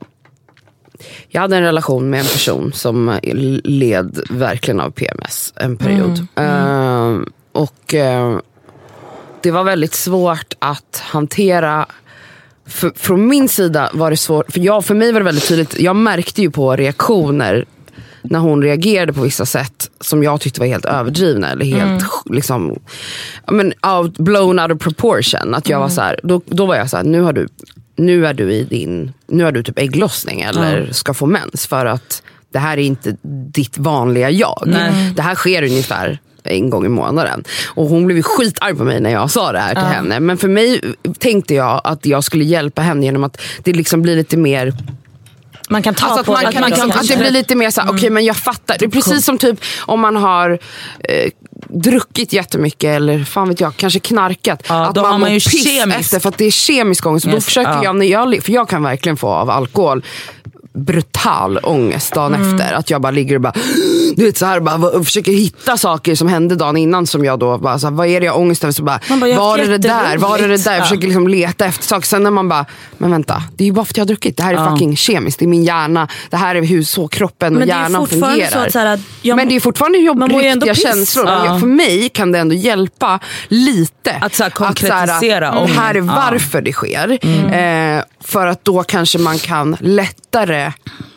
jag hade en relation med en person som led verkligen av PMS en period. Eh, och eh, det var väldigt svårt att hantera för, från min sida var det svårt, för, jag, för mig var det väldigt tydligt, jag märkte ju på reaktioner när hon reagerade på vissa sätt som jag tyckte var helt överdrivna eller helt liksom, ja, men, out, blown out of proportion. Att jag var så här, då, då var jag så här, nu har du, nu är du i din, nu har du typ ägglossning eller ska få mens för att det här är inte ditt vanliga jag. Nej. Det här sker ungefär en gång i månaden. Och hon blev skitarg på mig när jag sa det här till henne. Men för mig tänkte jag att jag skulle hjälpa henne genom att det liksom blir lite mer Man kan ta Alltså att, på man det. kan, liksom, att det blir lite mer såhär, okej men jag fattar. Det är precis som typ om man har eh, druckit jättemycket eller fan vet jag, kanske knarkat. Ja, att man man mår piss kemisk- efter för att det är kemisk ångest. Och Då Yes, försöker ja. jag, när jag, för jag kan verkligen få av alkohol brutal ångest dagen Mm. efter. Att jag bara ligger och bara, du vet, så här, bara försöker hitta saker som hände dagen innan som jag då bara, så här, vad är det jag har ångest över? Så bara, Man bara, var är det där? Var är det där? Jag Ja. försöker liksom leta efter saker. Sen när man bara, men vänta, det är ju bara för att jag har druckit. Det här är fucking kemiskt, det är min hjärna. Det här är hur så kroppen och hjärnan fungerar. så att så här, att jag- men det är fortfarande jobb, man riktiga känslor. Ja. För mig kan det ändå hjälpa lite. Att så här så här, konkretisera Det här är ångest. Ja. varför det sker. Eh, för att då kanske man kan lättare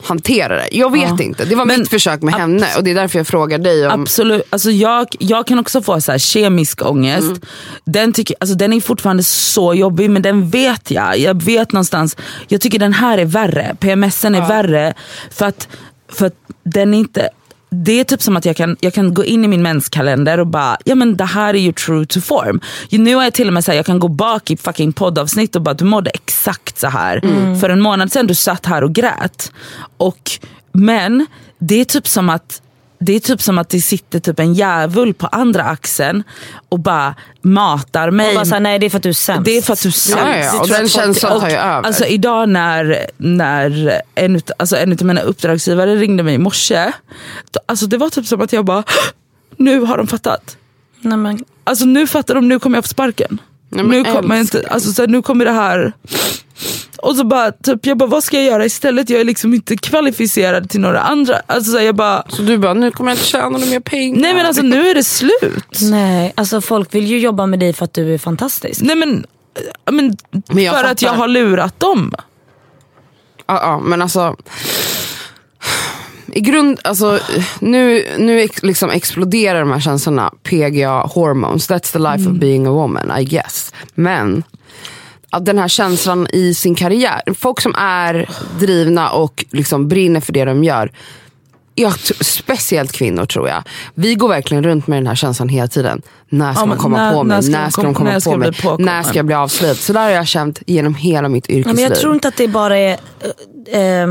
hantera det. Jag vet inte, det var Men mitt försök med henne och det är därför jag frågar dig om... Absolut. Alltså jag, jag kan också få så här kemisk ångest. Mm. Den, tycker, alltså den är fortfarande så jobbig men den vet jag. Jag vet någonstans, jag tycker den här är värre. PMSen är värre för att, för att den är inte det är typ som att jag kan, jag kan gå in i min menskalender och bara, ja men det här är ju true to form. Nu är jag till och med så här, jag kan gå bak i fucking poddavsnitt och bara, du mådde exakt så här. För en månad sedan du satt här och grät. Och, men det är typ som att det är typ som att det sitter typ en djävul på andra axeln och bara matar mig. Och bara så här, nej det är för att du är sämst. Det är för att du är sämst. Ja, ja. Och den känslan tar ju över. Alltså idag när, när en, alltså en av mina uppdragsgivare ringde mig i morse. Alltså det var typ som att jag bara, nu har de fattat. Nej, men, Alltså nu fattar de, nu kommer jag få sparken. Nej, men nu, kommer inte, alltså, så här, nu kommer det här. Och så bara, typ, jag bara, vad ska jag göra istället? Jag är liksom inte kvalificerad till några andra. Alltså, så jag bara, Så du bara, nu kommer jag inte tjäna några mer pengar. nej men alltså nu är det slut. nej, alltså folk vill ju jobba med dig för att du är fantastisk. Nej men, äh, men, Men för att jag fattar. har lurat dem. Ja, ja, men alltså. I grund, alltså nu, nu liksom exploderar de här känslorna. PGA hormones, that's the life of being a woman I guess. Men den här känslan i sin karriär. Folk som är drivna och liksom brinner för det de gör. jag, speciellt kvinnor tror jag, vi går verkligen runt med den här känslan hela tiden. När ska Ja, men komma när- på mig? när ska När de ska de kom- komma när ska på mig? När ska jag bli avslöjad? Så där har jag känt genom hela mitt Ja, yrkesliv. men jag tror inte att det bara är eh, eh,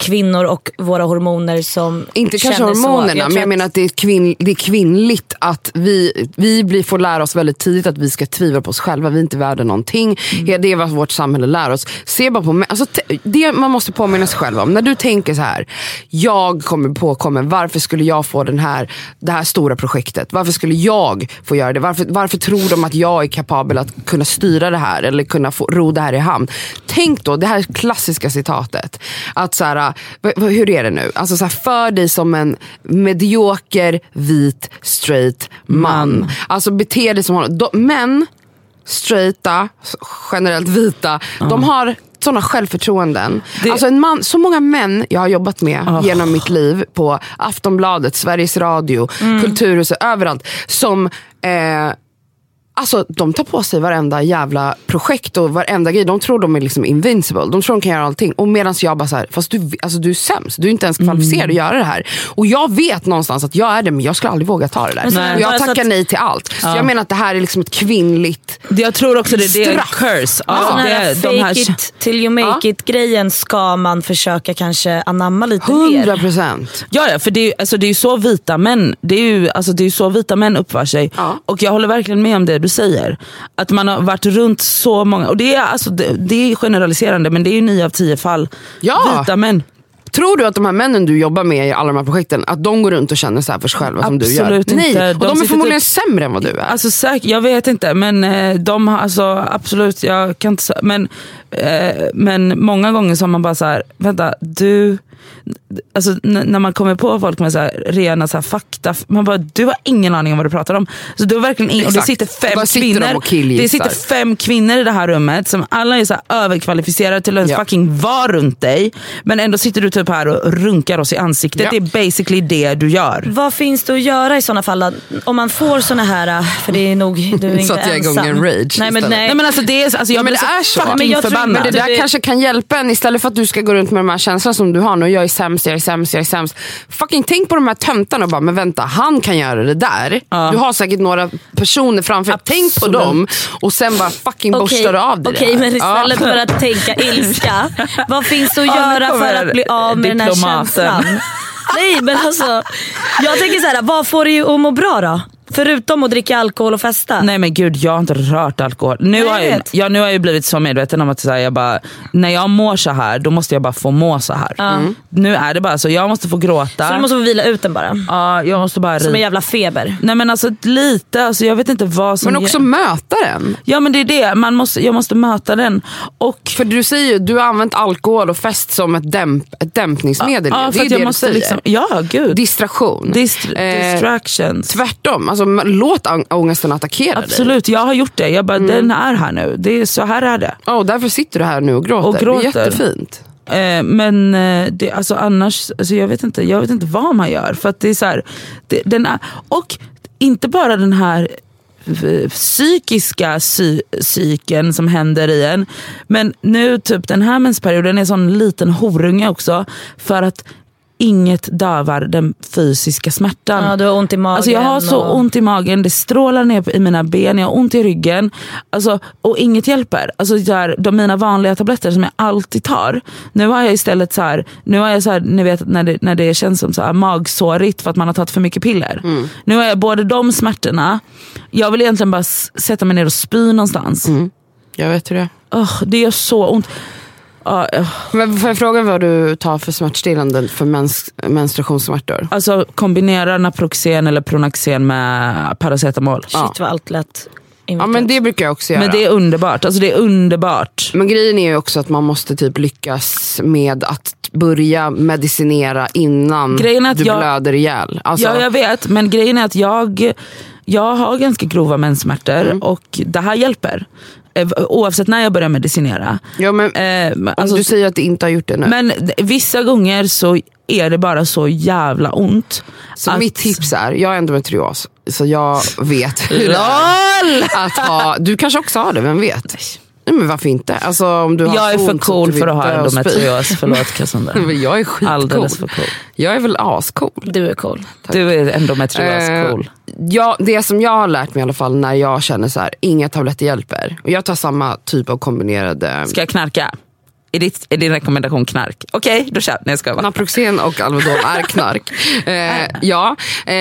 kvinnor och våra hormoner som Inte kanske hormonerna, tror men jag menar att det är, kvinn, det är kvinnligt att vi, vi blir, får lära oss väldigt tidigt att vi ska tvivla på oss själva. Vi är inte värda någonting. Mm. Det är vad vårt samhälle lär oss. Se bara på alltså, det man måste påminna sig själv om. När du tänker så här, jag kommer påkommen, varför skulle jag få den här, det här stora projektet? Varför skulle jag få göra det? Varför, varför tror de att jag är kapabel att kunna styra det här eller kunna få, ro det här i hamn? Tänk då, det här klassiska citatet. Att så här, hur är det nu? Alltså så här, för dig som en medioker, vit, straight man. Alltså bete dig som honom. De, män, straighta, generellt vita, de har sådana självförtroenden. Det- Alltså en man, så många män jag har jobbat med genom mitt liv på Aftonbladet, Sveriges Radio, Kulturhuset, överallt. Som eh, Alltså de tar på sig varenda jävla projekt och varenda grej. De tror de är liksom invincible. De tror de kan göra allting. Och medan jag bara så här, fast du, alltså, du är sämst. Du är inte ens kvalificerad Mm. att göra det här. Och jag vet någonstans att jag är det men jag skulle aldrig våga ta det där. Så- Och jag tackar att- nej till allt. Så jag menar att det här är liksom ett kvinnligt Jag tror också det, det är en curse. Ja, Alltså, den det, här är- de här, fake it till you make it grejen ska man försöka kanske anamma lite hundra mer. procent. Ja, ja för det är, ju- alltså, det är ju så vita män det är ju, alltså, det är så vita män uppför sig. Ja. Och jag håller verkligen med om det du säger. Att man har varit runt så många, och det är, alltså, det, det är generaliserande men det är ju nio av tio fall Ja. vita män. Tror du att de här männen du jobbar med i alla de här projekten, att de går runt och känner så här för sig själva som du gör? Absolut Nej, inte. och De de, är förmodligen typ- sämre än vad du är. Alltså säkert, jag vet inte men eh, de har alltså absolut, jag kan inte men, eh, men många gånger så har man bara så här, vänta du, alltså n- när man kommer på folk med så här, rena så här, fakta, man bara du har ingen aning om vad du pratar om. Så du har verkligen ing- och det sitter fem sitter de kvinnor killgissar. det sitter fem kvinnor i det här rummet som alla är så här överkvalificerade till att ens Ja. fucking vara runt dig. Men ändå sitter du typ här och runkar oss i ansiktet. Ja. Det är basically det du gör. Vad finns det att göra i sådana fall? Om man får såna här, för det är nog, du är inte Satte jag igång ensam. en rage nej, men, istället. nej. Nej, men alltså, det är, alltså, jag men blir det är så så. fucking Men förbannad. Men det där Du- kanske kan hjälpa en istället för att du ska gå runt med de här känslorna som du har nu. Jag är sämst, jag är sämst, jag är sämst. Fucking tänk på de här töntarna och bara, men vänta, han kan göra det där. Du har säkert några personer framför dig. Tänk på dem och sen bara fucking Okej, borstar du av dig Okej, här. men istället för att tänka ilska, vad finns att Ja, göra kommer för att bli av med den här diplomaten. känslan? Nej men alltså, jag tänker så här, vad får dig att må bra då? Förutom att dricka alkohol och festa. Nej men gud, jag har inte rört alkohol. Nu, Nej, har jag jag, ja, nu har jag ju blivit så medveten om att så här, jag bara, när jag mår så här, då måste jag bara få må så här. Mm. Nu är det bara så, jag måste få gråta. Så du måste få vila ut den bara. ja, jag måste bara Som en jävla feber. Nej men alltså lite, alltså, jag vet inte vad som... Men också möta den. Ja men det är det, Man måste, jag måste möta den. Och För du säger ju, du har använt alkohol och fest som ett, dämp, ett dämpningsmedel. ja, det för är att ju jag det måste du säger. liksom, ja gud. Distraktion. Dist- Eh, distractions. Tvärtom, alltså, man- låt ångesten attackera dig. Absolut, jag har gjort det. Jag bara, den är här nu. Det är, så här är det. Ja, och därför sitter du här nu och gråter. Och gråter. Det är jättefint. Eh, men eh, det, alltså annars, alltså jag, vet inte, jag vet inte vad man gör. För det är så här, det, den är, och inte bara den här eh, psykiska sy, psyken som händer i en. Men nu typ den här mensperioden är en sån liten horunge också. För att inget dövar den fysiska smärtan. Ja, du har ont i magen. Alltså jag har så och... ont i magen, det strålar ner i mina ben, jag har ont i ryggen. Alltså, och inget hjälper. Alltså, så här, de mina vanliga tabletter som jag alltid tar. Nu har jag istället så här, nu har jag så här, ni vet när det, när det känns som så här, magsårigt för att man har tagit för mycket piller. Nu har jag både de smärtorna, jag vill egentligen bara sätta mig ner och spy någonstans. Jag vet hur det är. Ugh, det gör så ont. Ja, ja. Men får jag fråga vad du tar för smärtstillande för mens, menstruationssmärtor? Alltså kombinera Naproxen eller Pronaxen med paracetamol. Shit vad allt lät Ja men det brukar jag också göra. Men det är underbart. Alltså det är underbart. Men grejen är ju också att man måste typ lyckas med att börja medicinera innan Grejen är att du jag- blöder ihjäl. Alltså, Ja jag vet, men grejen är att jag, jag har ganska grova menssmärtor Mm. och det här hjälper. Eh, Oavsett när jag börjar medicinera. ja, men, Eh, alltså, du säger att det inte har gjort det nu. men vissa gånger så är det bara så jävla ont. så att- mitt tips är, jag har endometrios så jag vet hur det är att ha, du kanske också har det, vem vet? Nej, men varför inte? Alltså, om du har Jag är för cool för att ha endometrios. Förlåt Cassandra. Jag är skitcool. Alldeles för cool. Jag är väl ascool. Du är cool. Du är endometrios Eh. Ja, det som jag har lärt mig i alla fall när jag känner så här, inga tabletter hjälper. Och jag tar samma typ av kombinerade Ska jag knarka? Är, ditt, är din rekommendation knark? Okej, då kör Nej jag bara. Naproxen och Alvedon är knark. Eh, ja, eh,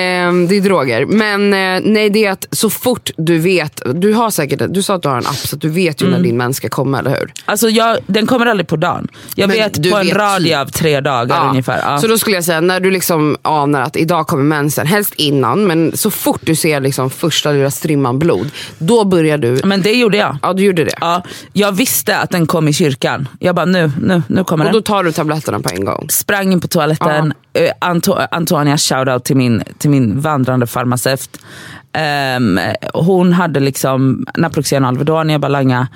det är droger. Men eh, nej, det är att så fort du vet, du har säkert, du sa att du har en app så att du vet ju Mm. när din mens ska komma, eller hur? Alltså jag, den kommer aldrig på dagen. Jag Men vet du på en vet radie av tre dagar ungefär. Ja. Så då skulle jag säga, när du liksom anar att idag kommer mensen, helst innan, men så fort du ser liksom första lilla strimman blod, då börjar du, Men det gjorde jag. ja du gjorde det. Ja, jag visste att den kom i kyrkan. Jag bara nu, nu, nu kommer Och den. då tar du tabletterna på en gång. Sprang in på toaletten. Eh, Anto- Antonia, shoutout till min, till min vandrande farmaceut. Ehm, hon hade liksom Naproxen och Alvedon, jag bara langa.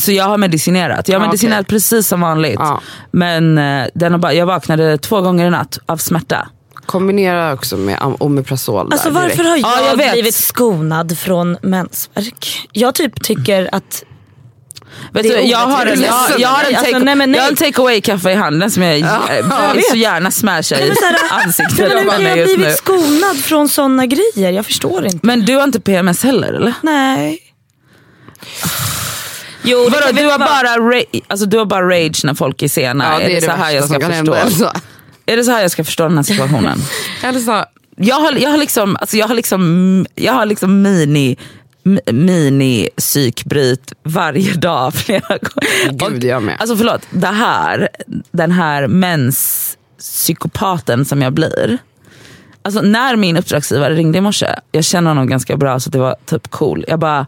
Så jag har medicinerat. Jag har Ja, medicinerat okej. precis som vanligt. Ja. Men eh, den har bara, jag vaknade två gånger i natt av smärta. Kombinera också med Omeprazol. Alltså varför direkt. har Ja, jag, jag vet. blivit skonad från mensvärk? Jag typ tycker att Vet Det är du, jag, har en, jag, jag har en Alltså, take, nej, men nej. jag har en take away kaffe i handen som jag, jag så gärna smasha i ansiktet men hur kan jag nu. blivit skonad från såna grejer? Jag förstår inte. Men du har inte PMS heller eller? Nej. Jo, det Vadå, du, har bara ra- alltså, du har bara rage när folk är sena? Ja, är det, så här jag ska förstå? hända, alltså. Är det så här jag ska förstå den här situationen? Eller så, jag, har, jag har liksom, alltså, jag har liksom, jag har liksom mini m- mini psykbryt varje dag flera gånger. Gud, jag med. Alltså förlåt, det här, den här menspsykopaten som jag blir. Alltså när min uppdragsgivare ringde i morse, jag känner honom ganska bra så det var typ cool. Jag bara,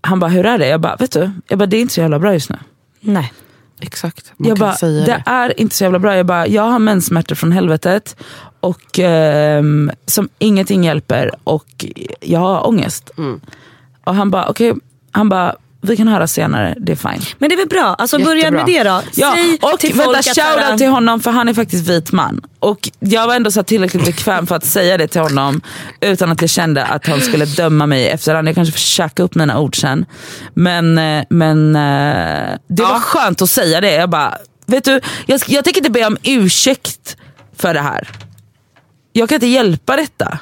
han bara, hur är det? Jag bara, vet du, jag bara, det är inte så jävla bra just nu. Nej. Exakt, man Jag kan bara, säga det det. är inte så jävla bra. Jag bara, jag har menssmärtor från helvetet och ehm, som ingenting hjälper och jag har ångest. Mm. Och han bara, okej, han bara, vi kan höra senare, det är fine. Men det är väl bra? Alltså börja med det då. Ja, Säg och till vänta, shoutout såhär- till honom för han är faktiskt vit man. Och jag var ändå så tillräckligt bekväm för att säga det till honom utan att jag kände att han skulle döma mig efterhand. Jag kanske får käka upp mina ord sen. Men, eh, men eh, det var skönt att säga det. Jag bara, vet du, jag, jag tänker inte be om ursäkt för det här. Jag kan inte hjälpa detta.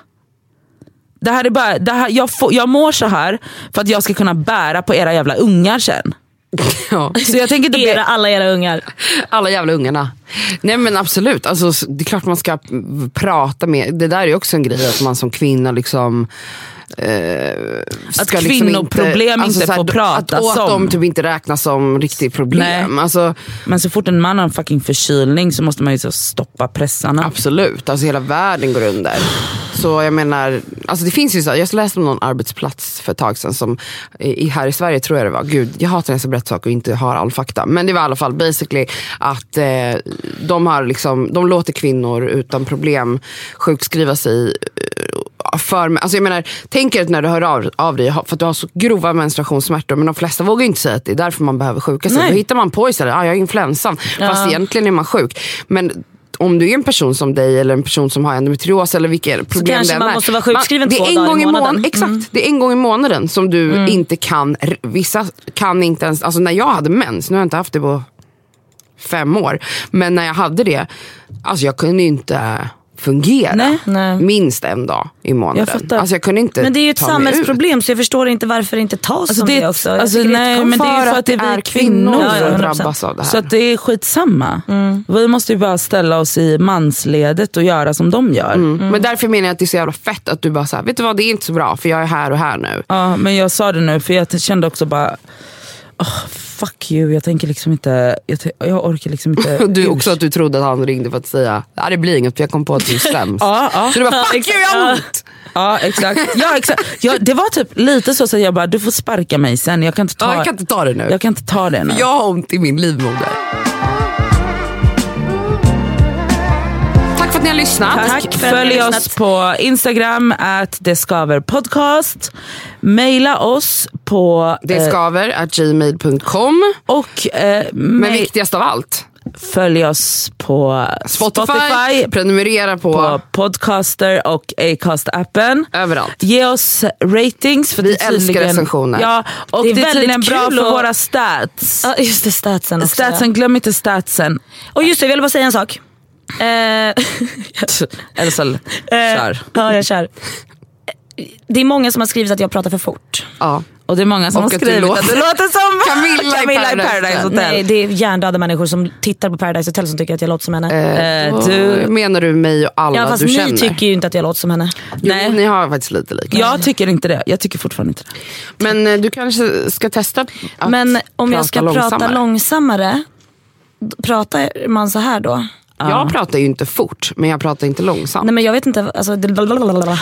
Det här är bara, det här, jag, får, jag mår så här för att jag ska kunna bära på era jävla ungar sen. Ja. Så jag tänker inte be, Era, alla era ungar. Alla jävla ungarna. Nej men absolut, alltså, det är klart man ska prata med, det där är ju också en grej att man som kvinna liksom Att ska kvinnoproblem inte så här, får Att åt om. dem typ inte räknas som riktigt problem. Nej. Alltså, Men så fort en man har en fucking förkylning så måste man ju så stoppa pressarna. absolut, alltså hela världen går under. Så jag menar, alltså det finns ju så här, jag läste om någon arbetsplats för ett tag sedan som i, här i Sverige tror jag det var, gud jag hatar när jag ska berätta saker och inte har all fakta. Men det var i alla fall basically att eh, de, har liksom, de låter kvinnor utan problem sjukskriva sig eh, för, alltså jag menar, tänk er när du hör av, av dig för att du har så grova menstruationssmärtor men de flesta vågar inte säga att det är därför man behöver sjuka sig. Nej. Då hittar man på istället, ah, jag har influensan. Fast egentligen är man sjuk. Men om du är en person som dig eller en person som har endometrios eller vilket problem kanske det än man är. måste vara sjukskriven det är två en dagar gång i månaden. månaden. Exakt, Mm. det är en gång i månaden som du inte kan, vissa kan inte ens, alltså när jag hade mens, nu har jag inte haft det på fem år, men när jag hade det, alltså jag kunde inte fungera Nej. Nej. minst en dag i månaden. Jag fattar. Alltså jag kunde inte Men det är ju ett samhällsproblem så jag förstår inte varför det inte tas Alltså som det, det, också. Alltså, nej, men det är ju För att det är vi kvinnor. kvinnor Ja, ja, som 100%. drabbas av det här. Så att det är skitsamma. Vi måste ju bara ställa oss i mansledet och göra som de gör. Mm. Men därför menar jag att det är så jävla fett att du bara såhär, vet du vad det är inte så bra för jag är här och här nu. Ja, men jag sa det nu för jag kände också bara, oh, fuck you, jag tänker liksom inte, jag, jag orkar liksom inte. Du också att du trodde att han ringde för att säga, nej det blir inget för jag kom på att du är sämst. Ja, ja. Så du bara, fuck you jag har ont! Ja exakt. Ja, exakt. Ja, det var typ lite så att jag bara, du får sparka mig sen. Jag kan inte ta, Ja, jag kan inte ta det nu. jag kan inte ta det nu. Jag har ont i min livmoder. Tack för att ni har lyssnat. Tack. Följ oss på Instagram, att det skaver podcast. Maila oss på... Det eh, skaver at gmail.com. och eh, Men viktigast av allt, Följ oss på Spotify, Spotify, prenumerera på, på Podcaster och Acast-appen. överallt. Ge oss ratings. För Vi det är älskar tydligen- recensioner. Ja, och Det det är är, tydligen väldigt bra för att- våra stats. Ja, just det, statsen också. Statsen, glöm inte statsen. Och just det, jag vill bara säga en sak. Eh, Elsa, kör. ja, jag kör. Det är många som har skrivit att jag pratar för fort. Ja. Och det är många som Och har att du skrivit låter- att du låter som Camilla i Camilla i Paradise Paradise Hotel. Nej, det är hjärndöda människor som tittar på Paradise Hotel som tycker att jag låter som henne. Eh, Du, du, menar du mig och alla ja, fast du ni känner? tycker ju inte att jag låter som henne. Jo, Nej. ni har faktiskt lite lika. jag tycker inte det. Jag tycker fortfarande inte det. Men eh, du kanske ska testa att Men om jag prata ska prata långsammare. långsammare, d- pratar man så här då? Jag pratar ju inte fort, men jag pratar inte långsamt. Nej men jag vet inte. Alltså, det-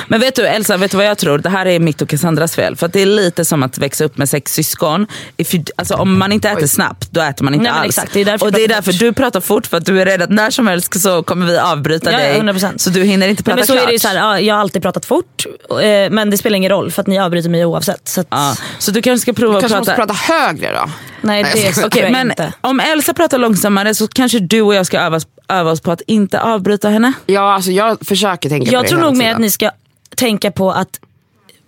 Men vet du Elsa, vet du vad jag tror? Det här är mitt och Cassandras fel. För att det är lite som att växa upp med sex syskon. If you, alltså, om man inte äter snabbt, då äter man inte Nej, men alls. exakt, det är och jag det är därför fort. du pratar fort, för att du är rädd att när som helst så kommer vi avbryta Ja, ja, dig. 100%. Så du hinner inte prata Nej, men så klart. är det ju så här, ja, jag har alltid pratat fort eh, men det spelar ingen roll för att ni avbryter mig oavsett. Så att, Ja. Så du kanske ska prova kanske att måste prata... prata högre då? Nej Nej, det jag skojar. tror Okej, jag men inte. om Elsa pratar långsammare så kanske du och jag ska öva, öva oss på att inte avbryta henne. Ja, alltså jag försöker tänka på Jag det tror hela nog mer tiden. att ni ska tänka på att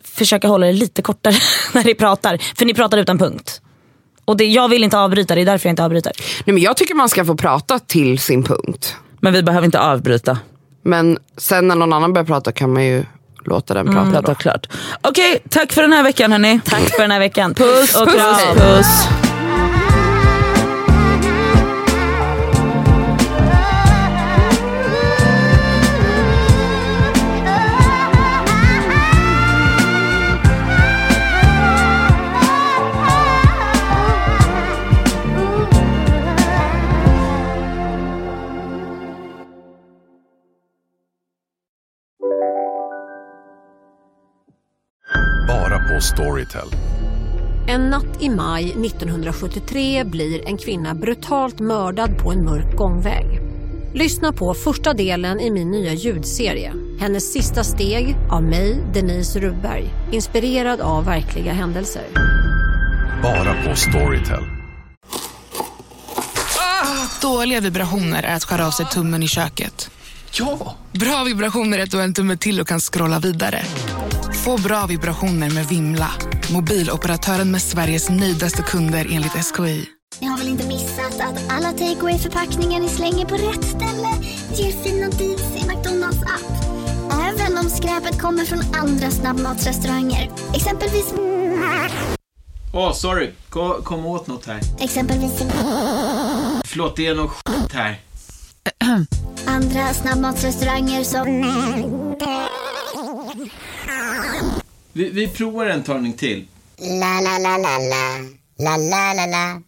försöka hålla det lite kortare när ni pratar. För ni pratar utan punkt. Och det, jag vill inte avbryta, det är därför jag inte avbryter. Nej, men jag tycker man ska få prata till sin punkt. Men vi behöver inte avbryta. Men sen när någon annan börjar prata kan man ju låta den prata. Prata Då. klart. Okej, tack för den här veckan hörni. Tack för den här veckan. Puss, och puss, kram. puss. På Storytel. En natt i maj 1973 blir en kvinna brutalt mördad på en mörk gångväg. Lyssna på första delen i min nya ljudserie. Hennes sista steg av mig, Denise Rubberg. Inspirerad av verkliga händelser. Bara på Storytel. Dåliga vibrationer är att skära av sig tummen i köket. Ja! Bra vibrationer är att du har en tumme till och kan scrolla vidare. Få bra vibrationer med Vimla. Mobiloperatören med Sveriges nöjdaste kunder enligt SKI. Ni har väl inte missat att alla takeaway förpackningar ni slänger på rätt ställe ger fina deals i McDonalds app. Även om skräpet kommer från andra snabbmatsrestauranger. Exempelvis... Åh, sorry. Kom, kom åt något här. Exempelvis... Förlåt, det är något skit här. Andra snabbmatsrestauranger som... Vi, vi provar en talning till. La, la, la, la, la. La, la, la, la.